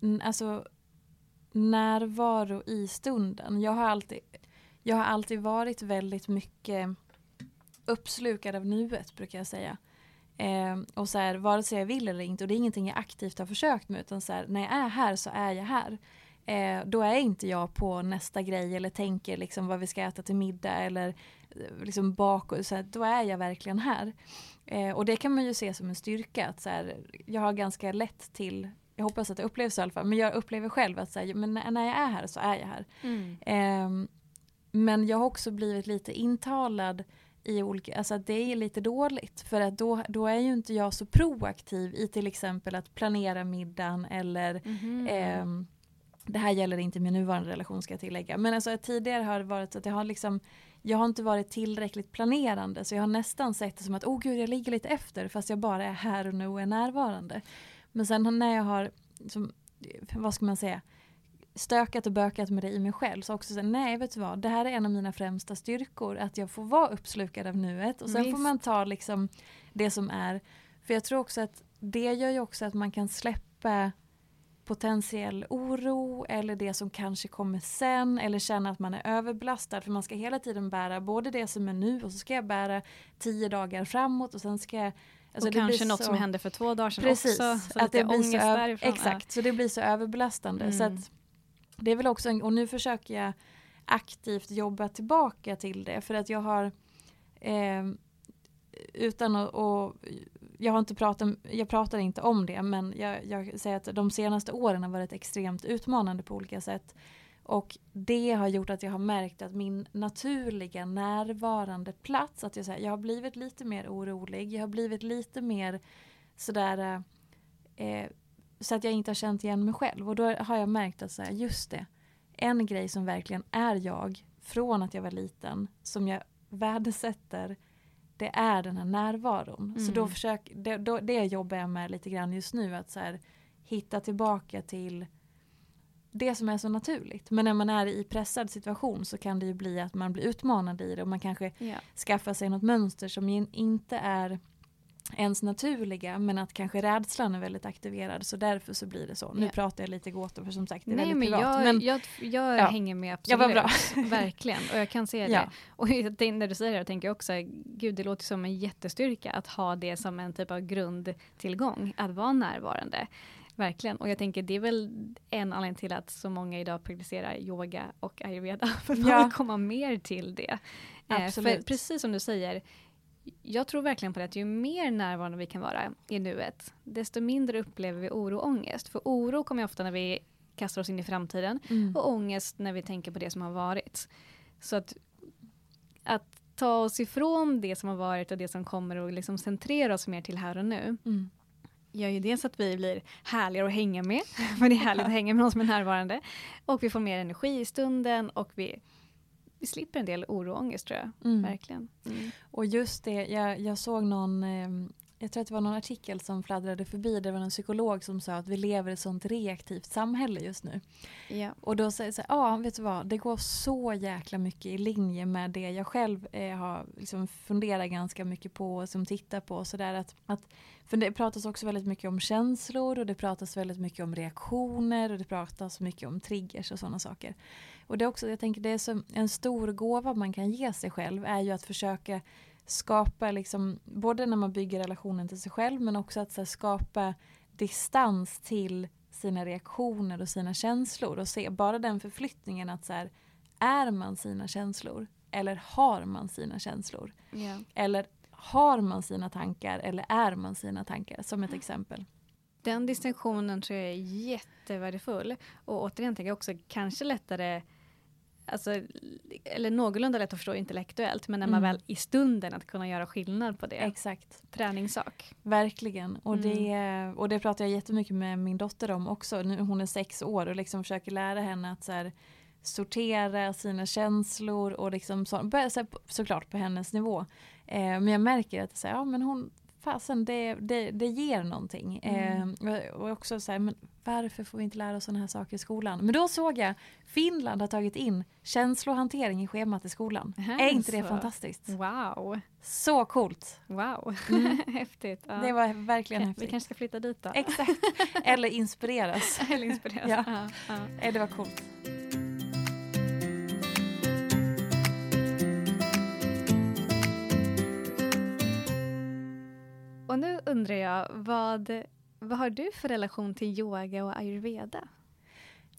n- alltså, närvaro i stunden. Jag har, alltid, jag har alltid varit väldigt mycket uppslukad av nuet brukar jag säga. Ehm, och så här, vare sig jag vill eller inte, och det är ingenting jag aktivt har försökt med, utan så här, när jag är här så är jag här. Eh, då är inte jag på nästa grej eller tänker liksom vad vi ska äta till middag eller eh, liksom bak och så här, då är jag verkligen här. Eh, och det kan man ju se som en styrka. Att så här, jag har ganska lätt till, jag hoppas att det upplevs i alla fall, men jag upplever själv att så här, men när, jag är här så är jag här. Mm. Ehm, men jag har också blivit lite intalad i olika, alltså det är lite dåligt. För att då, då är ju inte jag så proaktiv i till exempel att planera middagen eller Mhm. ehm, det här gäller inte min nuvarande relation ska jag tillägga. Men alltså tidigare har det varit att jag har liksom jag har inte varit tillräckligt planerande så jag har nästan sett det som att oh gud jag ligger lite efter fast jag bara är här och nu och är närvarande. Men sen när jag har, som, vad ska man säga, stökat och bökat med det i mig själv så också så, nej vet du vad, det här är en av mina främsta styrkor att jag får vara uppslukad av nuet och sen får Visst. man ta liksom det som är, för jag tror också att det gör ju också att man kan släppa potentiell oro eller det som kanske kommer sen eller känna att man är överbelastad för man ska hela tiden bära både det som är nu och så ska jag bära tio dagar framåt och sen ska jag alltså och kanske något så- som hände för två dagar sedan Precis, också. Så att det blir så ångest öv- därifrån. Exakt, så det blir så överbelastande. Så Mm. att det är väl också en, och nu försöker jag aktivt jobba tillbaka till det för att jag har eh, utan att, och jag har inte pratat, jag pratar inte om det men jag, jag säger att de senaste åren har varit extremt utmanande på olika sätt. Och det har gjort att jag har märkt att min naturliga närvarande plats, att jag, så här, jag har blivit lite mer orolig, jag har blivit lite mer sådär eh, så att jag inte har känt igen mig själv. Och då har jag märkt att så här, just det, en grej som verkligen är jag från att jag var liten, som jag värdesätter det är den här närvaron. Så då Mm. försök, det, då, det jobbar jag med lite grann just nu. Att så här, hitta tillbaka till det som är så naturligt. Men när man är i pressad situation så kan det ju bli att man blir utmanad i det och man kanske Ja. skaffar sig något mönster som in, inte är ens naturliga men att kanske rädslan är väldigt aktiverad så därför så blir det så. Nu Ja. pratar jag lite gåtor för som sagt det är Nej väldigt men privat. jag, men jag, jag Ja. hänger med absolut. vad bra. Verkligen. Och jag kan se det. Och jag tänk- när du säger det jag tänker jag också, gud det låter som en jättestyrka att ha det som en typ av grundtillgång, att vara närvarande. Verkligen. Och jag tänker det är väl en anledning till att så många idag praktiserar yoga och ayurveda. För man Ja. vill komma mer till det. Eh, För Absolut. precis som du säger, jag tror verkligen på det att ju mer närvarande vi kan vara i nuet, desto mindre upplever vi oro och ångest. För oro kommer ofta när vi kastar oss in i framtiden Mm. och ångest när vi tänker på det som har varit. Så att, att ta oss ifrån det som har varit och det som kommer och liksom centrera oss mer till här och nu Mm. gör ju dels att vi blir härligare att hänga med, för det är härligt att hänga med någon som är närvarande. Och vi får mer energi i stunden och vi, vi slipper en del oro och ångest tror jag. Mm. Verkligen. Mm. Och just det, jag, jag såg någon, eh, jag tror att det var någon artikel som fladdrade förbi, det var en psykolog som sa att vi lever i ett sånt reaktivt samhälle just nu. Ja. Och då säger jag så här, ja vet du vad, det går så jäkla mycket i linje med det jag själv eh, har liksom funderat ganska mycket på och som tittar på. och Så där att, att, för det pratas också väldigt mycket om känslor och det pratas väldigt mycket om reaktioner och det pratas mycket om triggers och sådana saker. Och det är också, jag tänker det är så, en stor gåva man kan ge sig själv är ju att försöka skapa, liksom, både när man bygger relationen till sig själv men också att här, skapa distans till sina reaktioner och sina känslor och se bara den förflyttningen att så här, är man sina känslor eller har man sina känslor? Ja. Eller har man sina tankar eller är man sina tankar som ett exempel. Den distinktionen tror jag är jättevärdefull. Och återigen tänker jag också kanske lättare Alltså, eller någorlunda lätt att förstå intellektuellt men när man Mm. väl i stunden att kunna göra skillnad på det. Exakt. Träningssak. Verkligen. Och, Mm. det, och det pratar jag jättemycket med min dotter om också. Nu, hon är sex år och liksom försöker lära henne att så här, sortera sina känslor och liksom så, så här, såklart på hennes nivå. Eh, men jag märker att så här, ja, men hon, fasen, det, det, det ger någonting. Mm. Eh, och också så här, men varför får vi inte lära oss sådana här saker i skolan? Men då såg jag Finland har tagit in känslohantering i schemat i skolan. Aha, är inte det så. fantastiskt? Wow. Så coolt! Wow. Häftigt. Ja. Det var verkligen vi häftigt. kanske ska flytta dit då. Exakt. Eller inspireras. Eller inspireras. Ja. Ja, ja. Eh, Det var coolt. Undrar jag, vad, vad har du för relation till yoga och ayurveda?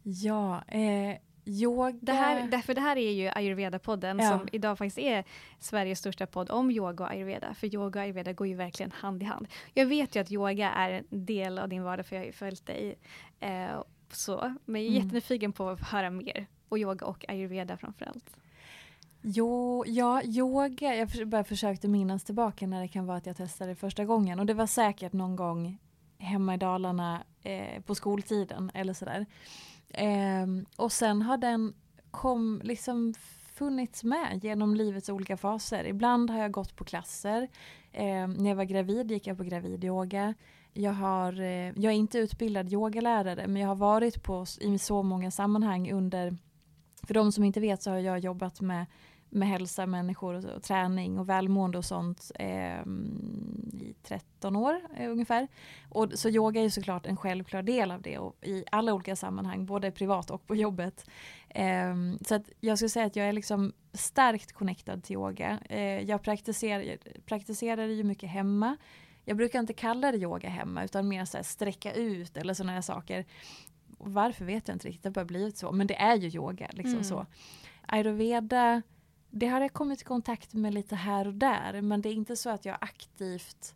Ja, eh, yoga. Det här, därför det här är ju ayurveda-podden Ja. som idag faktiskt är Sveriges största podd om yoga och ayurveda. För yoga och ayurveda går ju verkligen hand i hand. Jag vet ju att yoga är en del av din vardag för jag har ju följt dig. Eh, så, men jag är Mm. jättenyfiken på att höra mer. Och yoga och ayurveda framförallt. Jo, ja, yoga. Jag bara försökte minnas tillbaka när det kan vara att jag testade första gången. Och det var säkert någon gång hemma i Dalarna eh, på skoltiden eller sådär. Eh, och sen har den kom, liksom funnits med genom livets olika faser. Ibland har jag gått på klasser. Eh, när jag var gravid gick jag på gravidyoga. Jag, har, eh, jag är inte utbildad yogalärare men jag har varit på i så många sammanhang under för de som inte vet så har jag jobbat med, med hälsa, människor och, och träning och välmående och sånt eh, i 13 år eh, ungefär. Och, så yoga är ju såklart en självklar del av det och i alla olika sammanhang, både privat och på jobbet. Eh, så att jag skulle säga att jag är liksom starkt connectad till yoga. Eh, jag praktiserar, praktiserar ju mycket hemma. Jag brukar inte kalla det yoga hemma utan mer så här sträcka ut eller sådana saker. Varför vet jag inte riktigt, det har bara blivit så. Men det är ju yoga. Liksom Mm. så. Ayurveda, det har jag kommit i kontakt med lite här och där. Men det är inte så att jag aktivt,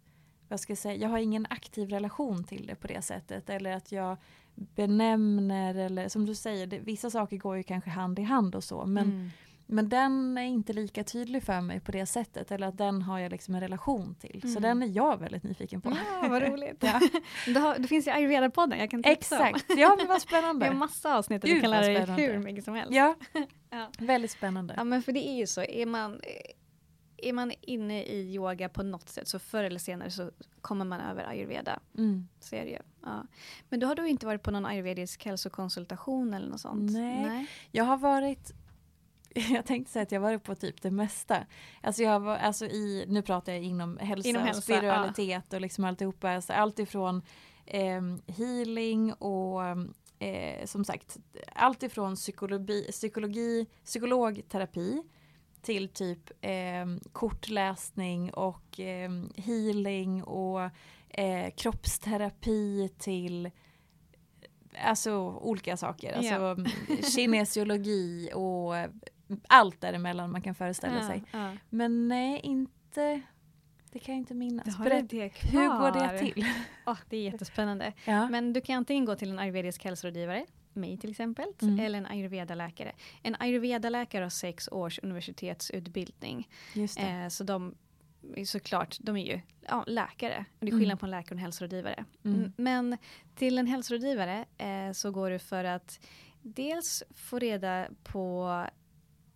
vad ska jag säga, jag har ingen aktiv relation till det på det sättet. Eller att jag benämner eller som du säger, det, vissa saker går ju kanske hand i hand och så. Men, Mm. men den är inte lika tydlig för mig på det sättet. Eller att den har jag liksom en relation till. Så Mm. den är jag väldigt nyfiken på. Ja, vad roligt. Ja. det, har, det finns ju ayurveda-podden jag kan tipsa. Exakt, ja men vad Vi har spännande. massa avsnitt och du kan lära dig spännande. hur mycket som helst. Ja, Ja. väldigt spännande. Ja men för det är ju så, är man, eh, är man inne i yoga på något sätt så förr eller senare så kommer man över ayurveda. Mm. Så är det ju. Ja. Men då har du inte varit på någon ayurvedisk hälsokonsultation eller något sånt? Nej. Jag har varit jag tänkte säga att jag varit på typ det mesta. Alltså jag var, alltså i, nu pratar jag inom hälsa, Inom hälsa, spiritualitet och liksom alltihopa. Alltså allt ifrån eh, healing och eh, som sagt allt ifrån psykologi, psykologi, psykologterapi till typ eh, kortläsning och eh, healing och eh, kroppsterapi till alltså olika saker. Alltså Ja. mm, kinesiologi och allt däremellan man kan föreställa Ja, sig. ja. Men nej, inte det kan jag inte minnas. Det hur går det till? Åh, det är jättespännande. Ja. Men du kan antingen gå till en ayurvedisk hälsorådgivare, mig till exempel, Mm. eller en ayurveda-läkare. En ayurveda-läkare har sex års universitetsutbildning. Eh, så de, såklart, de är ju ja, läkare. Det är Mm. skillnad på en läkare och en hälsorådgivare. Mm. Mm, Men till en hälsorådgivare eh, så går du för att dels få reda på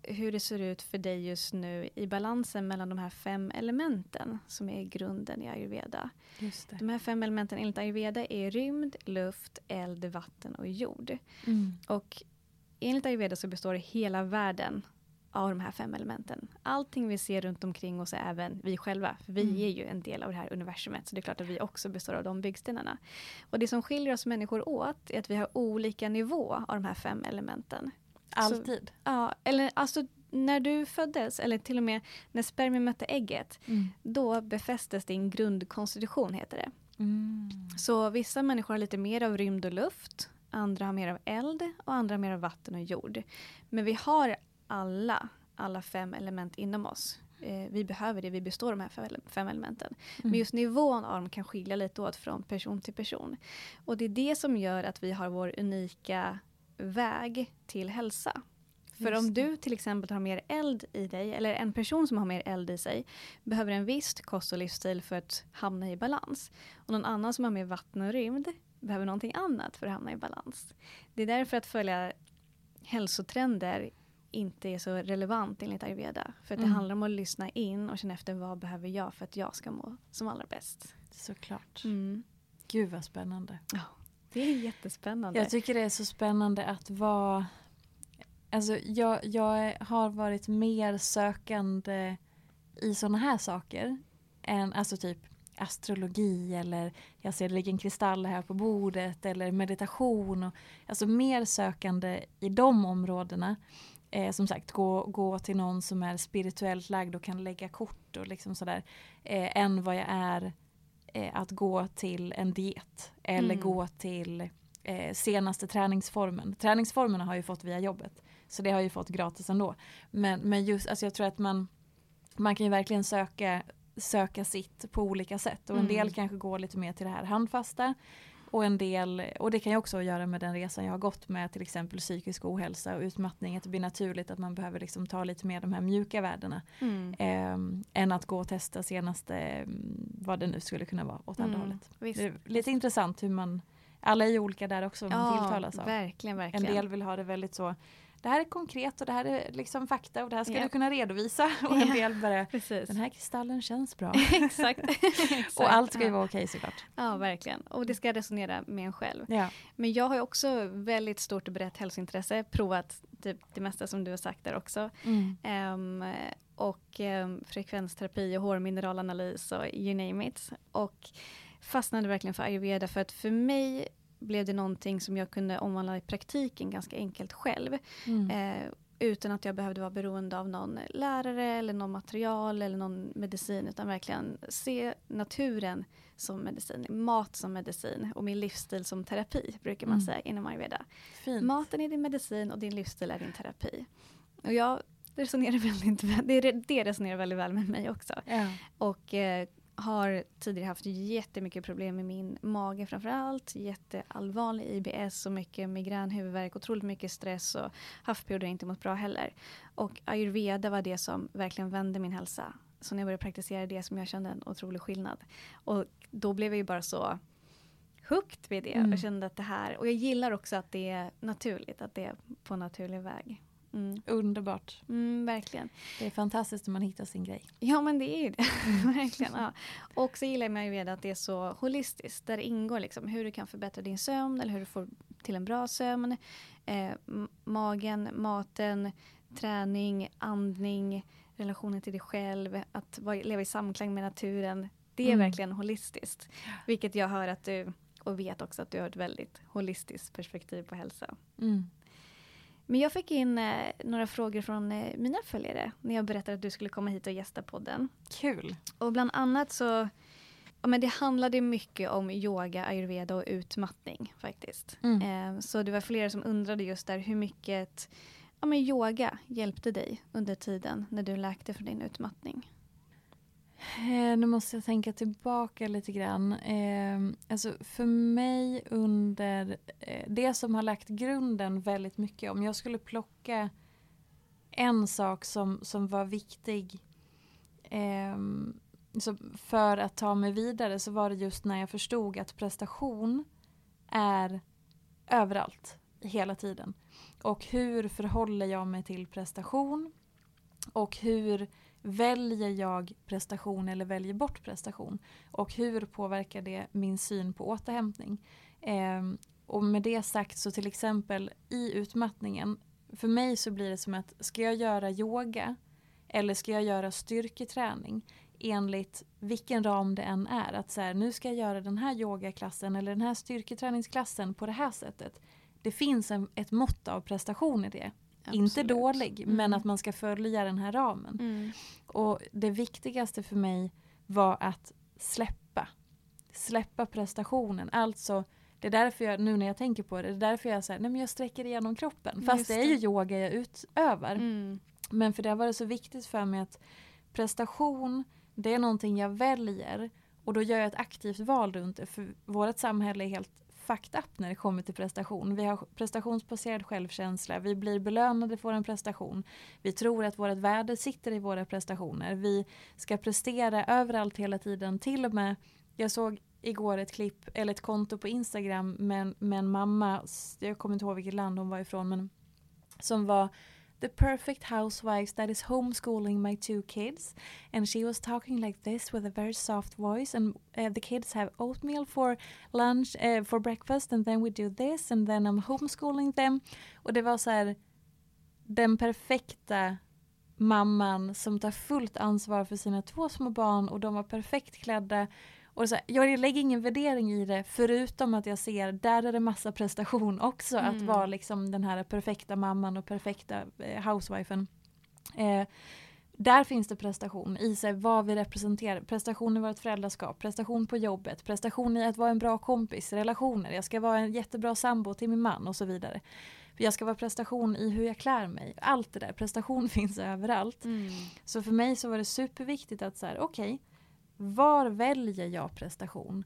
hur det ser ut för dig just nu i balansen mellan de här fem elementen som är grunden i ayurveda. De här fem elementen enligt ayurveda är rymd, luft, eld, vatten och jord. Mm. Och enligt ayurveda så består hela världen av de här fem elementen. Allting vi ser runt omkring oss är även vi själva. För vi Mm. är ju en del av det här universumet. Så det är klart att vi också består av de byggstenarna. Och det som skiljer oss människor åt är att vi har olika nivå av de här fem elementen. Alltid. Ja, eller alltså när du föddes, eller till och med när spermien mötte ägget, Mm. då befästes din grundkonstitution heter det. Mm. Så vissa människor har lite mer av rymd och luft, andra har mer av eld och andra har mer av vatten och jord. Men vi har alla, alla fem element inom oss. Eh, vi behöver det, vi består av de här fem- elementen. Men just nivån av dem kan skilja lite åt från person till person. Och det är det som gör att vi har vår unika väg till hälsa. För om det. du till exempel har mer eld i dig, eller en person som har mer eld i sig, behöver en viss kost och livsstil för att hamna i balans. Och någon annan som har mer vatten och rymd behöver någonting annat för att hamna i balans. Det är därför att följa hälsotrender inte är så relevant enligt ayurveda. För att det Mm. handlar om att lyssna in och känna efter vad behöver jag för att jag ska må som allra bäst. Såklart. Mm. Gud vad spännande. Ja, det är jättespännande. Jag tycker det är så spännande att vara... Alltså jag, jag har varit mer sökande i sådana här saker. Än alltså typ astrologi eller jag ser det ligger en kristall här på bordet eller meditation. Och, alltså mer sökande i de områdena. Eh, som sagt, gå, gå till någon som är spirituellt lagd och kan lägga kort och liksom sådär. Eh, än vad jag är eh, att gå till en diet. Eller Mm. gå till eh, senaste träningsformen. Träningsformerna har jag ju fått via jobbet. Så det har jag ju fått gratis ändå. Men, men just, alltså jag tror att man, man kan ju verkligen söka, söka sitt på olika sätt. Och en Mm. del kanske går lite mer till det här handfasta. Och en del, och det kan ju också göra med den resan jag har gått med till exempel psykisk ohälsa och utmattning. Att det blir naturligt att man behöver liksom ta lite mer de här mjuka värdena. Mm. Eh, än att gå och testa senaste, mm, vad det nu skulle kunna vara, åt andra Mm, hållet. visst. Det är lite intressant hur man, alla är ju olika där också vad man tilltalas av. verkligen, En verkligen. del vill ha det väldigt så, det här är konkret och det här är liksom fakta och det här ska Ja. du kunna redovisa. Och en del bara, Precis. den här kristallen känns bra. Exakt. Exakt. och allt ska ju vara okej såklart. Ja, verkligen. Och det ska resonera med en själv. Ja. Men jag har ju också väldigt stort och brett hälsointresse. Provat typ det mesta som du har sagt där också. Mm. Ehm, och um, frekvensterapi och hårmineralanalys och you name it. Och fastnade verkligen för ayurveda för att för mig blev det någonting som jag kunde omvandla i praktiken ganska enkelt själv. Mm. Eh, utan att jag behövde vara beroende av någon lärare eller någon material eller någon medicin. Utan verkligen se naturen som medicin, mat som medicin och min livsstil som terapi brukar man Mm. säga inom ayurveda. Fint. Maten är din medicin och din livsstil är din terapi. Och jag resonerar väldigt väl, det, det resonerar väldigt väl med mig också. Ja. Och eh, har tidigare haft jättemycket problem med min mage framförallt. Jätteallvarlig IBS och mycket migrän, huvudvärk, otroligt mycket stress och haft perioder jag inte mått bra heller. Och ayurveda var det som verkligen vände min hälsa. Så när jag började praktisera det som jag kände en otrolig skillnad. Och då blev jag ju bara så hooked vid det Mm. och kände att det här, och jag gillar också att det är naturligt, att det är på naturlig väg. Mm. Underbart. Mm, verkligen. Det är fantastiskt när man hittar sin grej. Ja men det är ju det. verkligen. Ja. Och så gillar jag med ayurveda att det är så holistiskt. Där det ingår liksom hur du kan förbättra din sömn eller hur du får till en bra sömn. Eh, magen, maten, träning, andning, relationen till dig själv. Att leva i samklang med naturen. Det är mm. verkligen holistiskt. Vilket jag hör att du, och vet också att du har ett väldigt holistiskt perspektiv på hälsa. Mm. Men jag fick in eh, några frågor från eh, mina följare när jag berättade att du skulle komma hit och gästa podden. Kul! Och bland annat så ja, men det handlade mycket om yoga, ayurveda och utmattning faktiskt. Mm. Eh, så det var flera som undrade just där hur mycket ja, men yoga hjälpte dig under tiden när du läkte från din utmattning. Eh, nu måste jag tänka tillbaka lite grann. Eh, alltså för mig under eh, det som har lagt grunden väldigt mycket. Om jag skulle plocka en sak som, som var viktig eh, så för att ta mig vidare så var det just när jag förstod att prestation är överallt, hela tiden. Och hur förhåller jag mig till prestation? Och hur Väljer jag prestation eller väljer bort prestation? Och hur påverkar det min syn på återhämtning? Eh, och med det sagt så till exempel i utmattningen, för mig så blir det som att ska jag göra yoga eller ska jag göra styrketräning enligt vilken ram det än är. Att så här, nu ska jag göra den här yogaklassen eller den här styrketräningsklassen på det här sättet. Det finns en, ett mått av prestation i det. Absolut. Inte dålig, mm. men att man ska följa den här ramen. Mm. Och det viktigaste för mig var att släppa. Släppa prestationen. Alltså, det är därför jag, nu när jag tänker på det, det är därför jag säger nej men jag sträcker igenom kroppen. Fast det. det. är ju yoga jag utövar. Mm. Men för det har varit så viktigt för mig att prestation, det är någonting jag väljer. Och då gör jag ett aktivt val runt det. För vårt samhälle är helt fucked up när det kommer till prestation. Vi har prestationsbaserad självkänsla, vi blir belönade för en prestation. Vi tror att vårt värde sitter i våra prestationer. Vi ska prestera överallt hela tiden. Till och med, jag såg igår ett klipp, eller ett konto på Instagram med, med en mamma, jag kommer inte ihåg vilket land hon var ifrån, men som var the perfect housewife that is homeschooling my two kids. And she was talking like this with a very soft voice. And uh, the kids have oatmeal for lunch, uh, for breakfast, and then we do this, and then I'm homeschooling them. Och det var så här, den perfekta mamman som tar fullt ansvar för sina två små barn och de var perfekt klädda och så här, jag lägger ingen värdering i det förutom att jag ser där är det massa prestation också. Mm. Att vara liksom den här perfekta mamman och perfekta eh, housewifen. Eh, där finns det prestation i sig, vad vi representerar. Prestation i vårt föräldraskap, prestation på jobbet, prestation i att vara en bra kompis, relationer. Jag ska vara en jättebra sambo till min man och så vidare. Jag ska vara prestation i hur jag klär mig. Allt det där, prestation finns överallt. Mm. Så för mig så var det superviktigt att så här, okej, okay, var väljer jag prestation?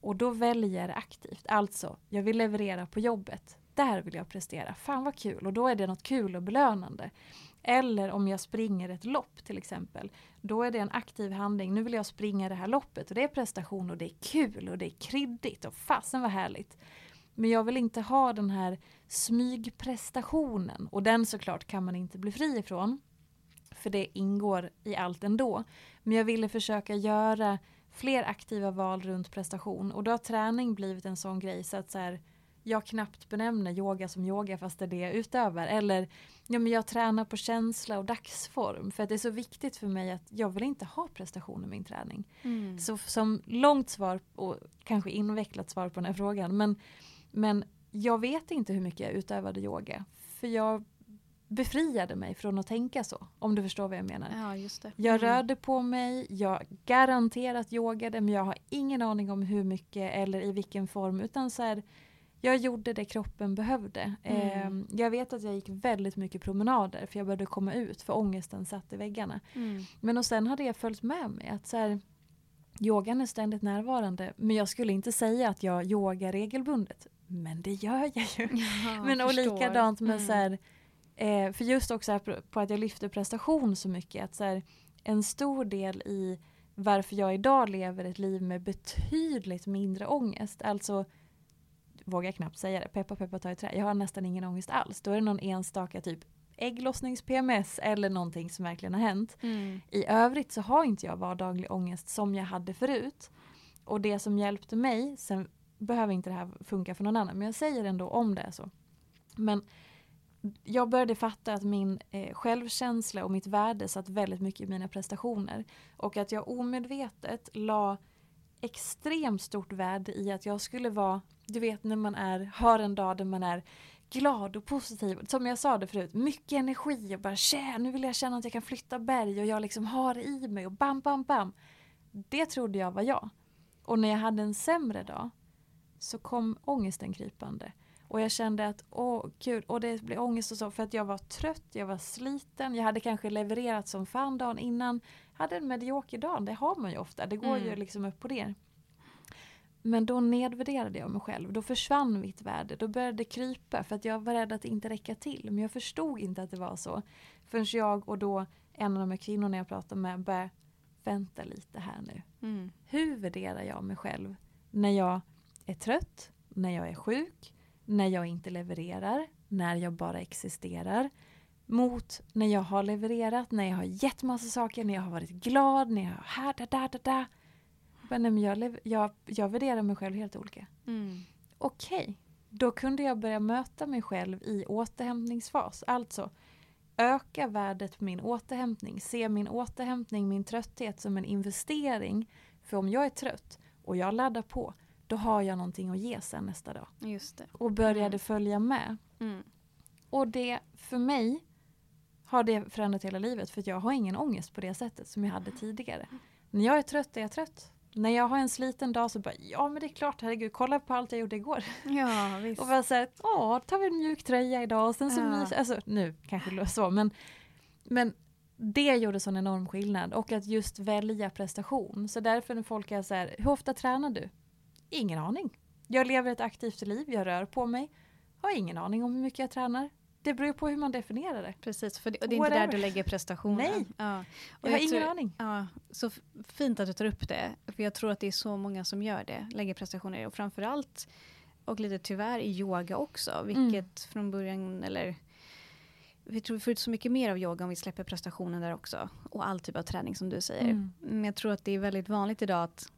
Och då väljer jag aktivt. Alltså, jag vill leverera på jobbet. Där vill jag prestera. Fan vad kul. Och då är det något kul och belönande. Eller om jag springer ett lopp till exempel. Då är det en aktiv handling. Nu vill jag springa det här loppet. Och det är prestation och det är kul och det är kryddigt. Och fasen vad härligt. Men jag vill inte ha den här smygprestationen. Och den såklart kan man inte bli fri ifrån. För det ingår i allt ändå. Men jag ville försöka göra fler aktiva val runt prestation och då har träning blivit en sån grej så att så här, jag knappt benämner yoga som yoga fast det är det jag utövar. Eller ja, men jag tränar på känsla och dagsform för att det är så viktigt för mig att jag vill inte ha prestation i min träning. Mm. Så som långt svar och kanske invecklat svar på den här frågan men, men jag vet inte hur mycket jag utövade yoga. För jag befriade mig från att tänka så. Om du förstår vad jag menar. Ja, just det. Jag mm. rörde på mig, jag garanterat yogade men jag har ingen aning om hur mycket eller i vilken form utan så här, jag gjorde det kroppen behövde. Mm. Eh, jag vet att jag gick väldigt mycket promenader för jag började komma ut för ångesten satt i väggarna. Mm. Men och sen hade jag följt med mig att så här, yogan är ständigt närvarande men jag skulle inte säga att jag yogar regelbundet. Men det gör jag ju. Ja, men och likadant med mm. så här, Eh, för just också på att jag lyfter prestation så mycket. Att så här, en stor del i varför jag idag lever ett liv med betydligt mindre ångest. Alltså, vågar knappt säga det, peppa peppa ta i trä. Jag har nästan ingen ångest alls. Då är det någon enstaka typ ägglossnings-PMS eller någonting som verkligen har hänt. Mm. I övrigt så har inte jag vardaglig ångest som jag hade förut. Och det som hjälpte mig, sen behöver inte det här funka för någon annan, men jag säger ändå om det är så. Men jag började fatta att min eh, självkänsla och mitt värde satt väldigt mycket i mina prestationer. Och att jag omedvetet la extremt stort värde i att jag skulle vara, du vet när man är, har en dag där man är glad och positiv. Som jag sa det förut, mycket energi och bara tjä, nu vill jag känna att jag kan flytta berg och jag liksom har det i mig och bam, bam, bam. Det trodde jag var jag. Och när jag hade en sämre dag så kom ångesten krypande. Och jag kände att åh gud, och det blev ångest och så för att jag var trött, jag var sliten, jag hade kanske levererat som fan dagen innan. Hade en medioker dag, det har man ju ofta, det går Mm. ju liksom upp på det. Men då nedvärderade jag mig själv, då försvann mitt värde, då började det krypa för att jag var rädd att inte räcka till. Men jag förstod inte att det var så. Förrän jag och då en av de här kvinnorna jag pratade med började vänta lite här nu Mm. hur värderar jag mig själv när jag är trött, när jag är sjuk, när jag inte levererar, när jag bara existerar mot när jag har levererat, när jag har gett massa saker, när jag har varit glad, när jag har här, där, där, där, där. Men jag, jag, jag värderar mig själv helt olika. Mm. Okej, då kunde jag börja möta mig själv i återhämtningsfas. Alltså öka värdet på min återhämtning. Se min återhämtning, min trötthet som en investering. För om jag är trött och jag laddar på, då har jag någonting att ge sen nästa dag. Just det. Och började Mm. följa med. Mm. Och det, för mig, har det förändrat hela livet. För jag har ingen ångest på det sättet som jag hade tidigare. När jag är trött är jag trött. När jag har en sliten dag så bara, ja men det är klart, herregud, kolla på allt jag gjorde igår. Ja, visst. Och bara såhär, åh, tar vi en mjuk tröja idag och sen så Ja. mys- Alltså nu kanske det så men, men det gjorde sån enorm skillnad och att just välja prestation. Så därför när folk är så här, hur ofta tränar du? Ingen aning. Jag lever ett aktivt liv, jag rör på mig. Har ingen aning om hur mycket jag tränar. Det beror på hur man definierar det. Precis, för det, och det är inte där Whatever. du lägger prestationen. Nej. Ja. Och Jag har ingen aning. Ja, så fint att du tar upp det. För jag tror att det är så många som gör det. Lägger prestationer och framförallt och lite tyvärr i yoga också. Vilket från början eller vi tror vi får ut så mycket mer av yoga om vi släpper prestationen där också. Och all typ av träning som du säger. Mm. Men jag tror att det är väldigt vanligt idag att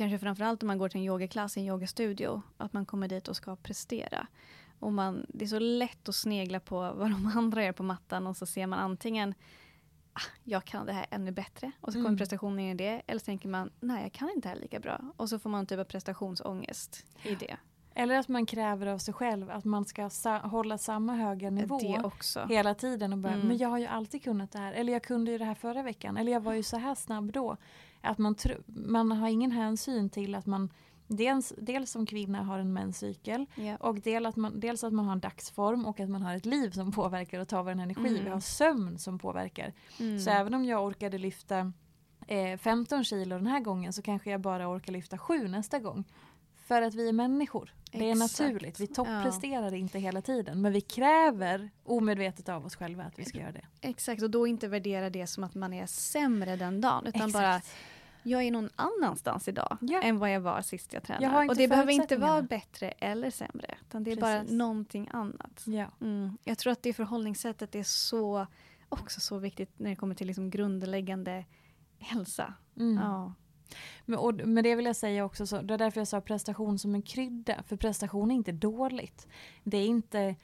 kanske framförallt om man går till en yogaklass i en yogastudio, att man kommer dit och ska prestera. Och man, det är så lätt att snegla på vad de andra gör på mattan och så ser man antingen ah, jag kan det här ännu bättre och så kommer Mm. prestationen in i det. Eller så tänker man nej jag kan inte det här lika bra. Och så får man typ av prestationsångest i det. Eller att man kräver av sig själv att man ska sa- hålla samma höga nivå. Det också. hela tiden och bara, Mm. men jag har ju alltid kunnat det här. Eller jag kunde ju det här förra veckan. Eller jag var ju så här snabb då. Att man, man har ingen hänsyn till att man dels, dels som kvinna har en menscykel Ja. och del att man, dels att man har en dagsform och att man har ett liv som påverkar och tar vår energi. Mm. Vi har sömn som påverkar. Mm. Så även om jag orkade lyfta eh, 15 kilo den här gången så kanske jag bara orkar lyfta 7 nästa gång. För att vi är människor. Det är Exakt. naturligt. Vi toppresterar inte hela tiden. Men vi kräver omedvetet av oss själva att vi ska göra det. Exakt, och då inte värdera det som att man är sämre den dagen. Utan Exakt. bara, jag är någon annanstans idag Ja. än vad jag var sist jag tränade. Jag och det behöver inte vara bättre eller sämre. Utan det är bara Precis. någonting annat. Ja. Mm. Jag tror att det förhållningssättet är så, också så viktigt när det kommer till liksom grundläggande hälsa. Mm. Ja. Men, och, men det vill jag säga också, så, det är därför jag sa prestation som en krydda. För prestation är inte dåligt. Det är inte,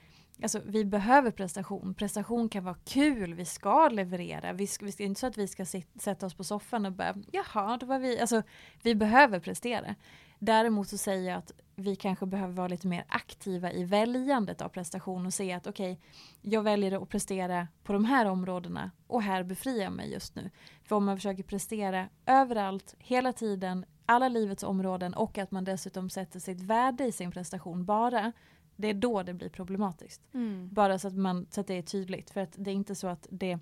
alltså, vi behöver prestation. Prestation kan vara kul, vi ska leverera. Vi ska, vi ska, inte så att vi ska sit, sätta oss på soffan och bara, jaha, då var vi... Alltså, vi behöver prestera. Däremot så säger jag att vi kanske behöver vara lite mer aktiva i väljandet av prestation och se att okej, jag väljer att prestera på de här områdena och här befriar jag mig just nu. För om man försöker prestera överallt, hela tiden, alla livets områden och att man dessutom sätter sitt värde i sin prestation bara, det är då det blir problematiskt. Mm. Bara så att, man, så att det är tydligt. För att det är inte så att det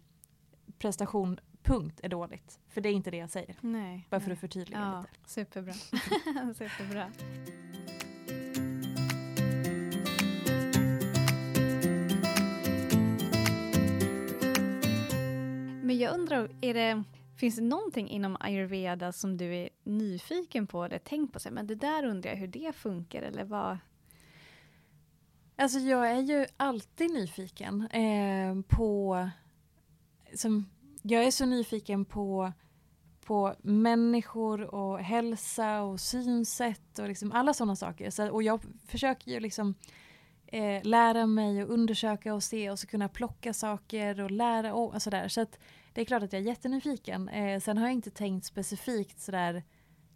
prestation punkt är dåligt. För det är inte det jag säger. Nej. Bara för nej. att förtydliga Ja, lite. superbra. superbra. Men jag undrar, är det, finns det någonting inom ayurveda som du är nyfiken på eller tänkt på? sig? Men det där undrar jag hur det funkar eller vad? Alltså jag är ju alltid nyfiken eh, på... Som, jag är så nyfiken på, på människor och hälsa och synsätt och liksom alla sådana saker. Så, och jag försöker ju liksom eh, lära mig och undersöka och se och så kunna plocka saker och lära och sådär. Så att det är klart att jag är jättenyfiken. Eh, sen har jag inte tänkt specifikt sådär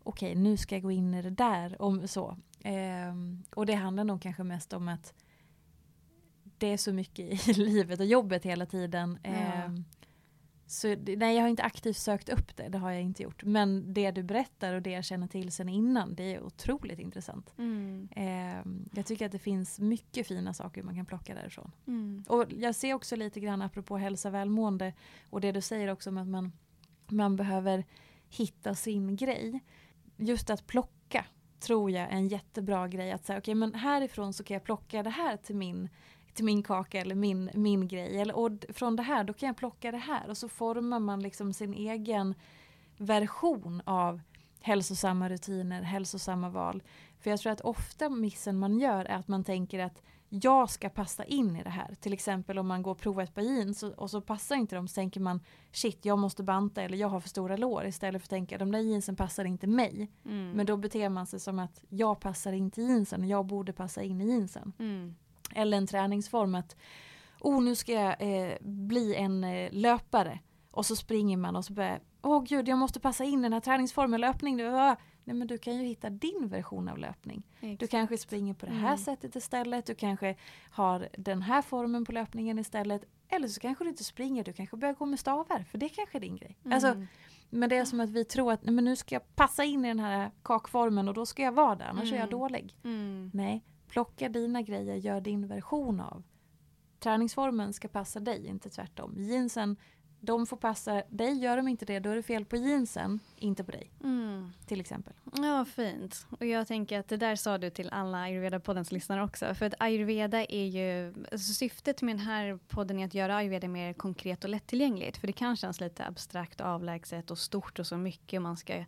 okej okay, nu ska jag gå in i det där. Om så. Eh, och det handlar nog kanske mest om att det är så mycket i livet och jobbet hela tiden. Ja. Så nej, jag har inte aktivt sökt upp det, det har jag inte gjort. Men det du berättar och det jag känner till sen innan, det är otroligt intressant. Mm. Eh, jag tycker att det finns mycket fina saker man kan plocka därifrån. Mm. Och jag ser också lite grann apropå hälsa välmående och det du säger också om att man, man behöver hitta sin grej. Just att plocka tror jag är en jättebra grej. Att säga, okej okay, men härifrån så kan jag plocka det här till min till min kaka eller min, min grej. Eller, och från det här då kan jag plocka det här och så formar man liksom sin egen version av hälsosamma rutiner, hälsosamma val. För jag tror att ofta missen man gör är att man tänker att jag ska passa in i det här. Till exempel om man går och provar ett par jeans och, och så passar inte de så tänker man shit jag måste banta eller jag har för stora lår istället för att tänka de där jeansen passar inte mig. Mm. Men då beter man sig som att jag passar inte jeansen och jag borde passa in i jeansen. Mm eller en träningsform att oh nu ska jag eh, bli en eh, löpare och så springer man och så börjar åh oh, gud jag måste passa in den här träningsformen, löpning. Nej men du kan ju hitta din version av löpning. Exakt. Du kanske springer på det här mm. sättet istället, du kanske har den här formen på löpningen istället. Eller så kanske du inte springer, du kanske börjar gå med stavar för det kanske är din grej. Mm. Alltså, men det är som att vi tror att men nu ska jag passa in i den här kakformen och då ska jag vara där, annars mm. är jag mm. dålig. Mm. Nej, Plocka dina grejer, gör din version av. Träningsformen ska passa dig, inte tvärtom. Jeansen, de får passa dig. Gör de inte det, då är det fel på jeansen, inte på dig. Mm. Till exempel. Ja, fint. Och jag tänker att det där sa du till alla ayurveda-poddens lyssnare också. För att ayurveda är ju, alltså syftet med den här podden är att göra ayurveda mer konkret och lättillgängligt. För det kan kännas lite abstrakt, avlägset och stort och så mycket man ska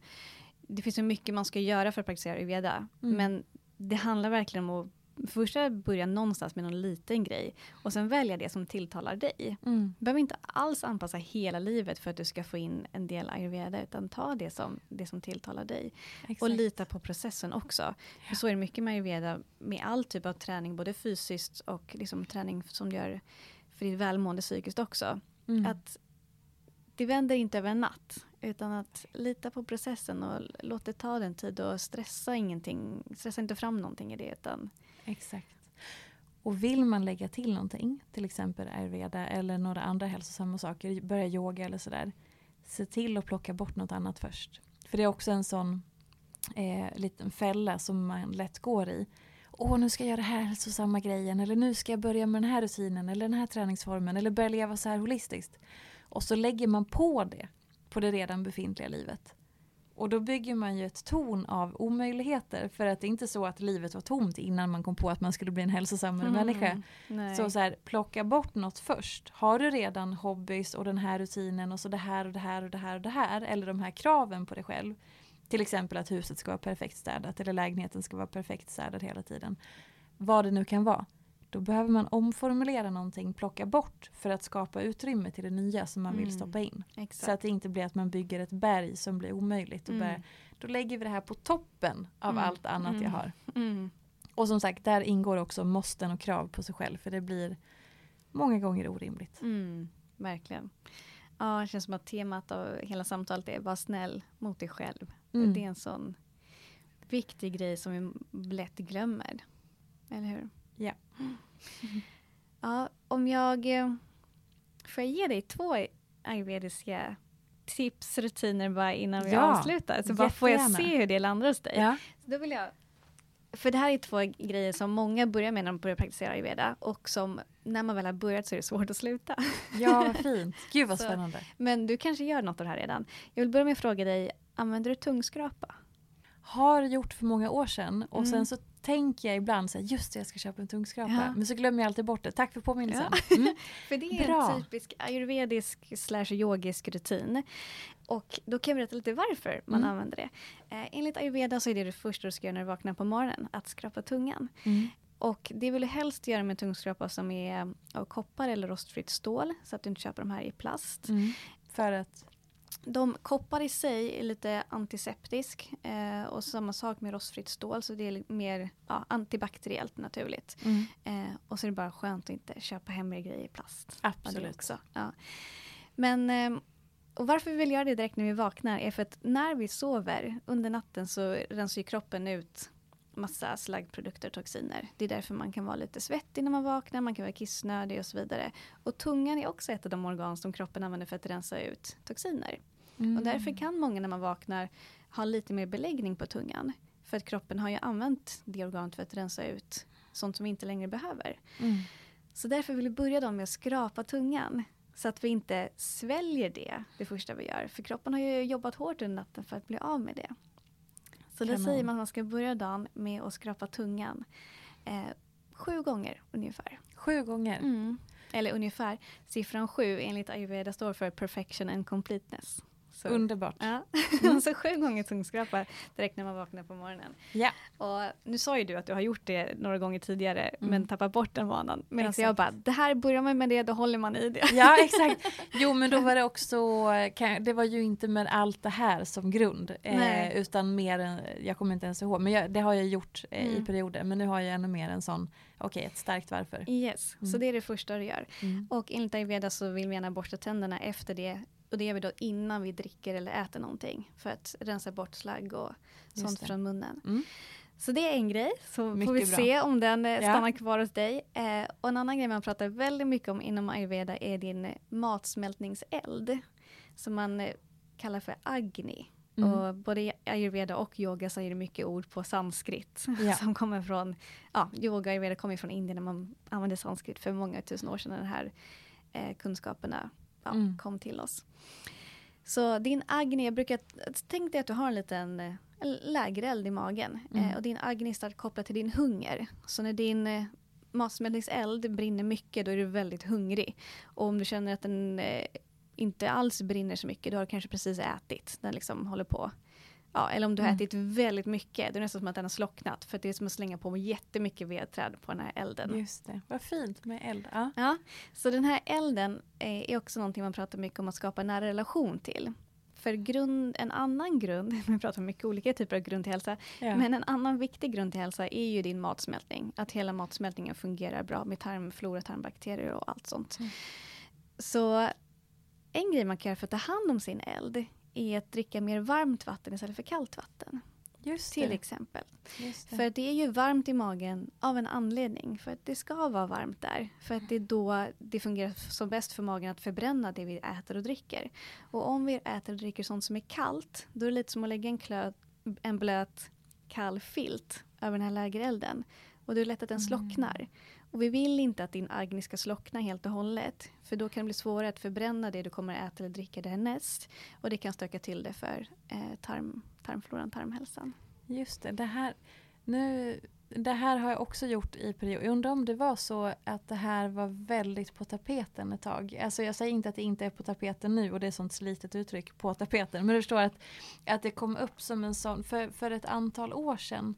det finns så mycket man ska göra för att praktisera ayurveda. Mm. Men det handlar verkligen om att först börja någonstans med någon liten grej och sen välja det som tilltalar dig. Mm. Du behöver inte alls anpassa hela livet för att du ska få in en del ayurveda utan ta det som, det som tilltalar dig. Exakt. Och lita på processen också. Ja. För så är det mycket med ayurveda med all typ av träning, både fysiskt och liksom träning som gör för ditt välmående psykiskt också. Mm. Att det vänder inte över en natt. Utan att lita på processen och låt det ta den tid och stressa ingenting. Stressa inte fram någonting i det. Utan... Exakt. Och vill man lägga till någonting, till exempel ayurveda eller några andra hälsosamma saker, börja yoga eller sådär. Se till att plocka bort något annat först. För det är också en sån eh, liten fälla som man lätt går i. Åh, nu ska jag göra den här hälsosamma grejen eller nu ska jag börja med den här rutinen eller den här träningsformen eller börja leva så här holistiskt. Och så lägger man på det på det redan befintliga livet. Och då bygger man ju ett torn av omöjligheter för att det är inte så att livet var tomt innan man kom på att man skulle bli en hälsosammare mm, människa. Nej. Så, så här, plocka bort något först. Har du redan hobbys och den här rutinen och så det här och det här och det här och det här eller de här kraven på dig själv. Till exempel att huset ska vara perfekt städat eller lägenheten ska vara perfekt städad hela tiden. Vad det nu kan vara. Då behöver man omformulera någonting, plocka bort för att skapa utrymme till det nya som man vill mm. stoppa in. Exakt. Så att det inte blir att man bygger ett berg som blir omöjligt. Och mm. börjar, då lägger vi det här på toppen av mm. allt annat jag mm. har. Mm. Och som sagt, där ingår också måsten och krav på sig själv för det blir många gånger orimligt. Mm, verkligen. Ja, det känns som att temat av hela samtalet är var snäll mot dig själv. Det är en sån viktig grej som vi lätt glömmer. Eller hur? Ja. Ja, om jag eh, får ge dig två ayurvediska tips, rutiner bara innan vi ja, avslutar. Så bara får jag se hur det landar hos dig. Ja. Så då vill jag, för det här är två grejer som många börjar med när de börjar praktisera ayurveda och som när man väl har börjat så är det svårt att sluta. Ja, vad fint. Gud vad spännande. Så, men du kanske gör något av det här redan. Jag vill börja med att fråga dig, använder du tungskrapa? Har gjort för många år sedan och mm. sen så tänker jag ibland så här, just det, jag ska köpa en tungskrapa. Ja. Men så glömmer jag alltid bort det. Tack för påminnelsen. Ja. Mm. för det är Bra. en typisk ayurvedisk slash yogisk rutin. Och då kan jag berätta lite varför man mm. använder det. Eh, enligt ayurveda så är det det första du ska göra när du vaknar på morgonen, att skrapa tungan. Mm. och det vill du helst göra med tungskrapa som är av koppar eller rostfritt stål. Så att du inte köper de här i plast. Mm. För att? De koppar i sig är lite antiseptisk eh, och samma sak med rostfritt stål så det är mer ja, antibakteriellt naturligt. Mm. Eh, och så är det bara skönt att inte köpa hem grejer i plast. Absolut. Också. Ja. Men eh, och varför vi vill göra det direkt när vi vaknar är för att när vi sover under natten så rensar ju kroppen ut massa slaggprodukter och toxiner. Det är därför man kan vara lite svettig när man vaknar, man kan vara kissnödig och så vidare. Och tungan är också ett av de organ som kroppen använder för att rensa ut toxiner. Mm. Och därför kan många när man vaknar ha lite mer beläggning på tungan. För att kroppen har ju använt det organet för att rensa ut sånt som vi inte längre behöver. Mm. Så därför vill vi börja då med att skrapa tungan. Så att vi inte sväljer det, det första vi gör. För kroppen har ju jobbat hårt under natten för att bli av med det. Så då Kanon. säger man att man ska börja dagen med att skrapa tungan. Eh, sju gånger ungefär. Sju gånger? Mm. Eller ungefär. Siffran sju enligt ayurveda står för perfection and completeness. Så, Underbart. ja. så sju gånger tungskrapa direkt när man vaknar på morgonen. Ja. Och nu sa ju du att du har gjort det några gånger tidigare Mm. men tappat bort den vanan. Medan Exakt. jag bara, det här börjar man med det, då håller man i det. Ja exakt. Jo men då var det också, det var ju inte med allt det här som grund. Eh, utan mer, jag kommer inte ens ihåg, men jag, det har jag gjort eh, i Mm. perioder. Men nu har jag ännu mer en sån, okej ett starkt varför. Yes, så Mm. det är det första du gör. Mm. Och enligt ayurveda så vill vi gärna borsta tänderna efter det. Och det gör vi då innan vi dricker eller äter någonting. För att rensa bort slagg och Just sånt det. från munnen. Mm. Så det är en grej, så får Mycket vi bra. se om den eh, Ja. stannar kvar hos dig. Eh, och en annan grej man pratar väldigt mycket om inom ayurveda är din matsmältningseld. Som man eh, kallar för agni. Mm. Och både i ayurveda och yoga så är det mycket ord på sanskrit. Ja. Som kommer från, ja, yoga och ayurveda kommer från Indien när man använde sanskrit för många tusen år sedan. När de här eh, kunskaperna ja, Mm. kom till oss. Så din agni, jag brukar, tänk dig att du har en liten eh, lägereld i magen. Mm. Eh, och din agni är starkt kopplad till din hunger. Så när din eh, matsmältningseld brinner mycket då är du väldigt hungrig. Och om du känner att den inte alls brinner så mycket, då har du kanske precis ätit. Den liksom håller på. Ja, eller om du har Mm. ätit väldigt mycket, det är nästan som att den har slocknat. För det är som att slänga på jättemycket vedträd på den här elden. Just det, vad fint med eld. Ja. Ja, så den här elden eh, är också någonting man pratar mycket om att skapa en nära relation till. För grund, en annan grund, vi pratar om mycket olika typer av grund till hälsa, Ja. men en annan viktig grund till hälsa är ju din matsmältning. Att hela matsmältningen fungerar bra med tarmflora, tarmbakterier och allt sånt. Mm. Så en grej man kan göra för att ta hand om sin eld är att dricka mer varmt vatten istället för kallt vatten. Just Till det. exempel. Just det. För det är ju varmt i magen av en anledning. För att det ska vara varmt där. För att det är då det fungerar som bäst för magen att förbränna det vi äter och dricker. Och om vi äter och dricker sånt som är kallt, då är det lite som att lägga en, klö, en blöt kall filt över den här lägerelden. Och det är lätt att den slocknar. Och vi vill inte att din agni ska slockna helt och hållet. För då kan det bli svårare att förbränna det du kommer att äta eller dricka därnäst. Och det kan stöka till det för eh, tarm, tarmfloran, tarmhälsan. Just det, det här, nu, det här har jag också gjort i perioder. Jag undrar om det var så att det här var väldigt på tapeten ett tag. Alltså jag säger inte att det inte är på tapeten nu och det är sånt slitet uttryck på tapeten. Men du förstår att, att det kom upp som en sån, för, för ett antal år sedan.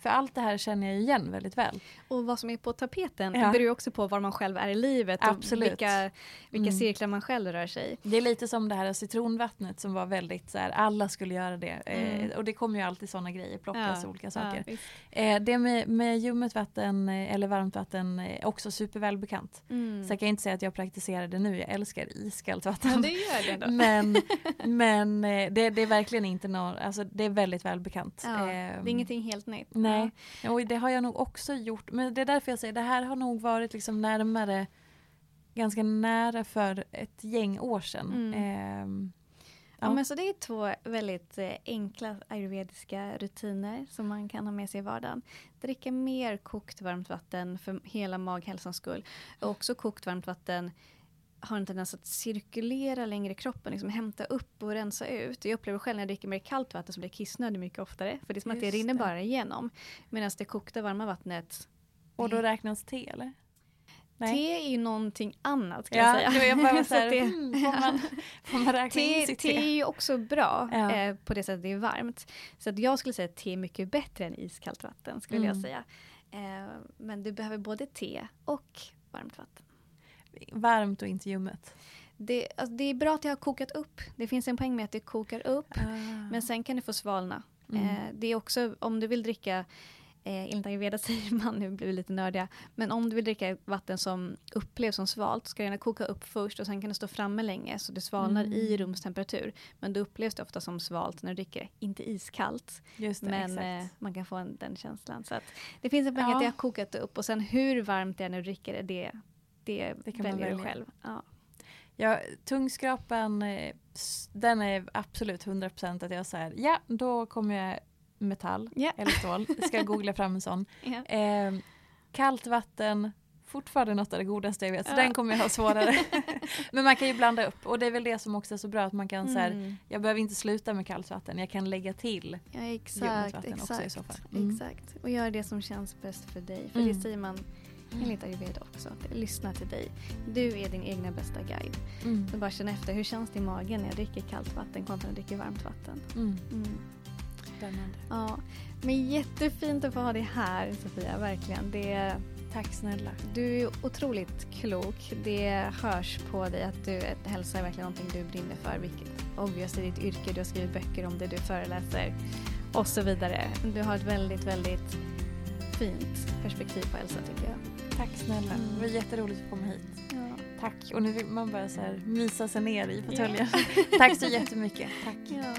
För allt det här känner jag igen väldigt väl. Och vad som är på tapeten Ja. beror ju också på var man själv är i livet Absolut. och vilka, vilka Mm. cirklar man själv rör sig i. Det är lite som det här citronvattnet som var väldigt så här, alla skulle göra det. Mm. Eh, och det kommer ju alltid sådana grejer, plockas olika saker. visst. Eh, det med, med ljummet vatten eh, eller varmt vatten är också supervälbekant. Mm. Så jag kan inte säga att jag praktiserar det nu, jag älskar iskallt vatten. Men det gör det ändå. Men, men eh, det, det är verkligen inte någon, alltså det är väldigt välbekant. ja, det Ehm, är ingenting helt nytt. Nej, och det har jag nog också gjort. Men det är därför jag säger det här har nog varit liksom närmare, ganska nära för ett gäng år sedan. Mm. Ehm, Ja. Ja. men så det är två väldigt eh, enkla ayurvediska rutiner som man kan ha med sig i vardagen. Dricka mer kokt varmt vatten för hela maghälsans skull. Och också kokt varmt vatten har en tendens att cirkulera längre i kroppen, liksom hämta upp och rensa ut. Jag upplever själv när jag dricker mer kallt vatten så blir jag kissnödig mycket oftare. För det är som att det Just rinner det. bara igenom. Medan det kokta varma vattnet och då räknas te eller? Te är ju någonting annat kan Ja, jag är säga. jag bara Så här, att det- mm, får, man, får man räkna in Te, sitt te är te? ju också bra Ja. eh, på det sättet det är varmt. Så att jag skulle säga att te är mycket bättre än iskallt vatten skulle Mm. jag säga. Eh, men du behöver både te och varmt vatten. Varmt och inte ljummet. Det, alltså, det är bra att det har kokat upp. Det finns en poäng med att det kokar upp. Ah. Men sen kan det få svalna. Mm. Eh, det är också om du vill dricka Eh, enligt ayurveda säger man, nu blir vi lite nördiga, men om du vill dricka vatten som upplevs som svalt ska det gärna koka upp först och sen kan det stå framme länge så det svalnar Mm. i rumstemperatur. Men då upplevs det ofta som svalt när du dricker. Inte iskallt, det, men eh, man kan få en, den känslan. Så att det finns en poäng Ja. att det har kokat upp och sen hur varmt det är när du dricker det, det, det, Det kan väljer du välja. själv. Ja. Ja, tungskrapan, eh, den är absolut 100% att jag säger ja, då kommer jag metall Ja. eller stål. Ska googla fram en sån. Ja. Eh, kallt vatten, fortfarande något av det godaste jag vet, så Ja. den kommer jag ha svårare. Men man kan ju blanda upp och det är väl det som också är så bra att man kan så här, Mm. jag behöver inte sluta med kallt vatten, jag kan lägga till Ja, exakt. exakt, också i så fall. Mm. exakt. Och gör det som känns bäst för dig. För Mm. det säger man enligt ayurveda också. Att lyssna till dig. Du är din egna bästa guide. Mm. Så bara känn efter, hur känns det i magen när jag dricker kallt vatten kontra när jag dricker varmt vatten? Mm. Mm. Spännande. Ja. Men jättefint att få ha dig här Sofia, verkligen. Det, Tack snälla. du är otroligt klok. Det hörs på dig att du, att hälsa är verkligen någonting du brinner för. Vilket obviously är ditt yrke, du har skrivit böcker om det, du föreläser och så vidare. Du har ett väldigt, väldigt fint perspektiv på hälsa tycker jag. Tack snälla. Mm. Det var jätteroligt att komma hit. Ja. Tack. Och nu vill man bara så här mysa sig ner i fåtöljen. Tack så jättemycket. Tack. Ja.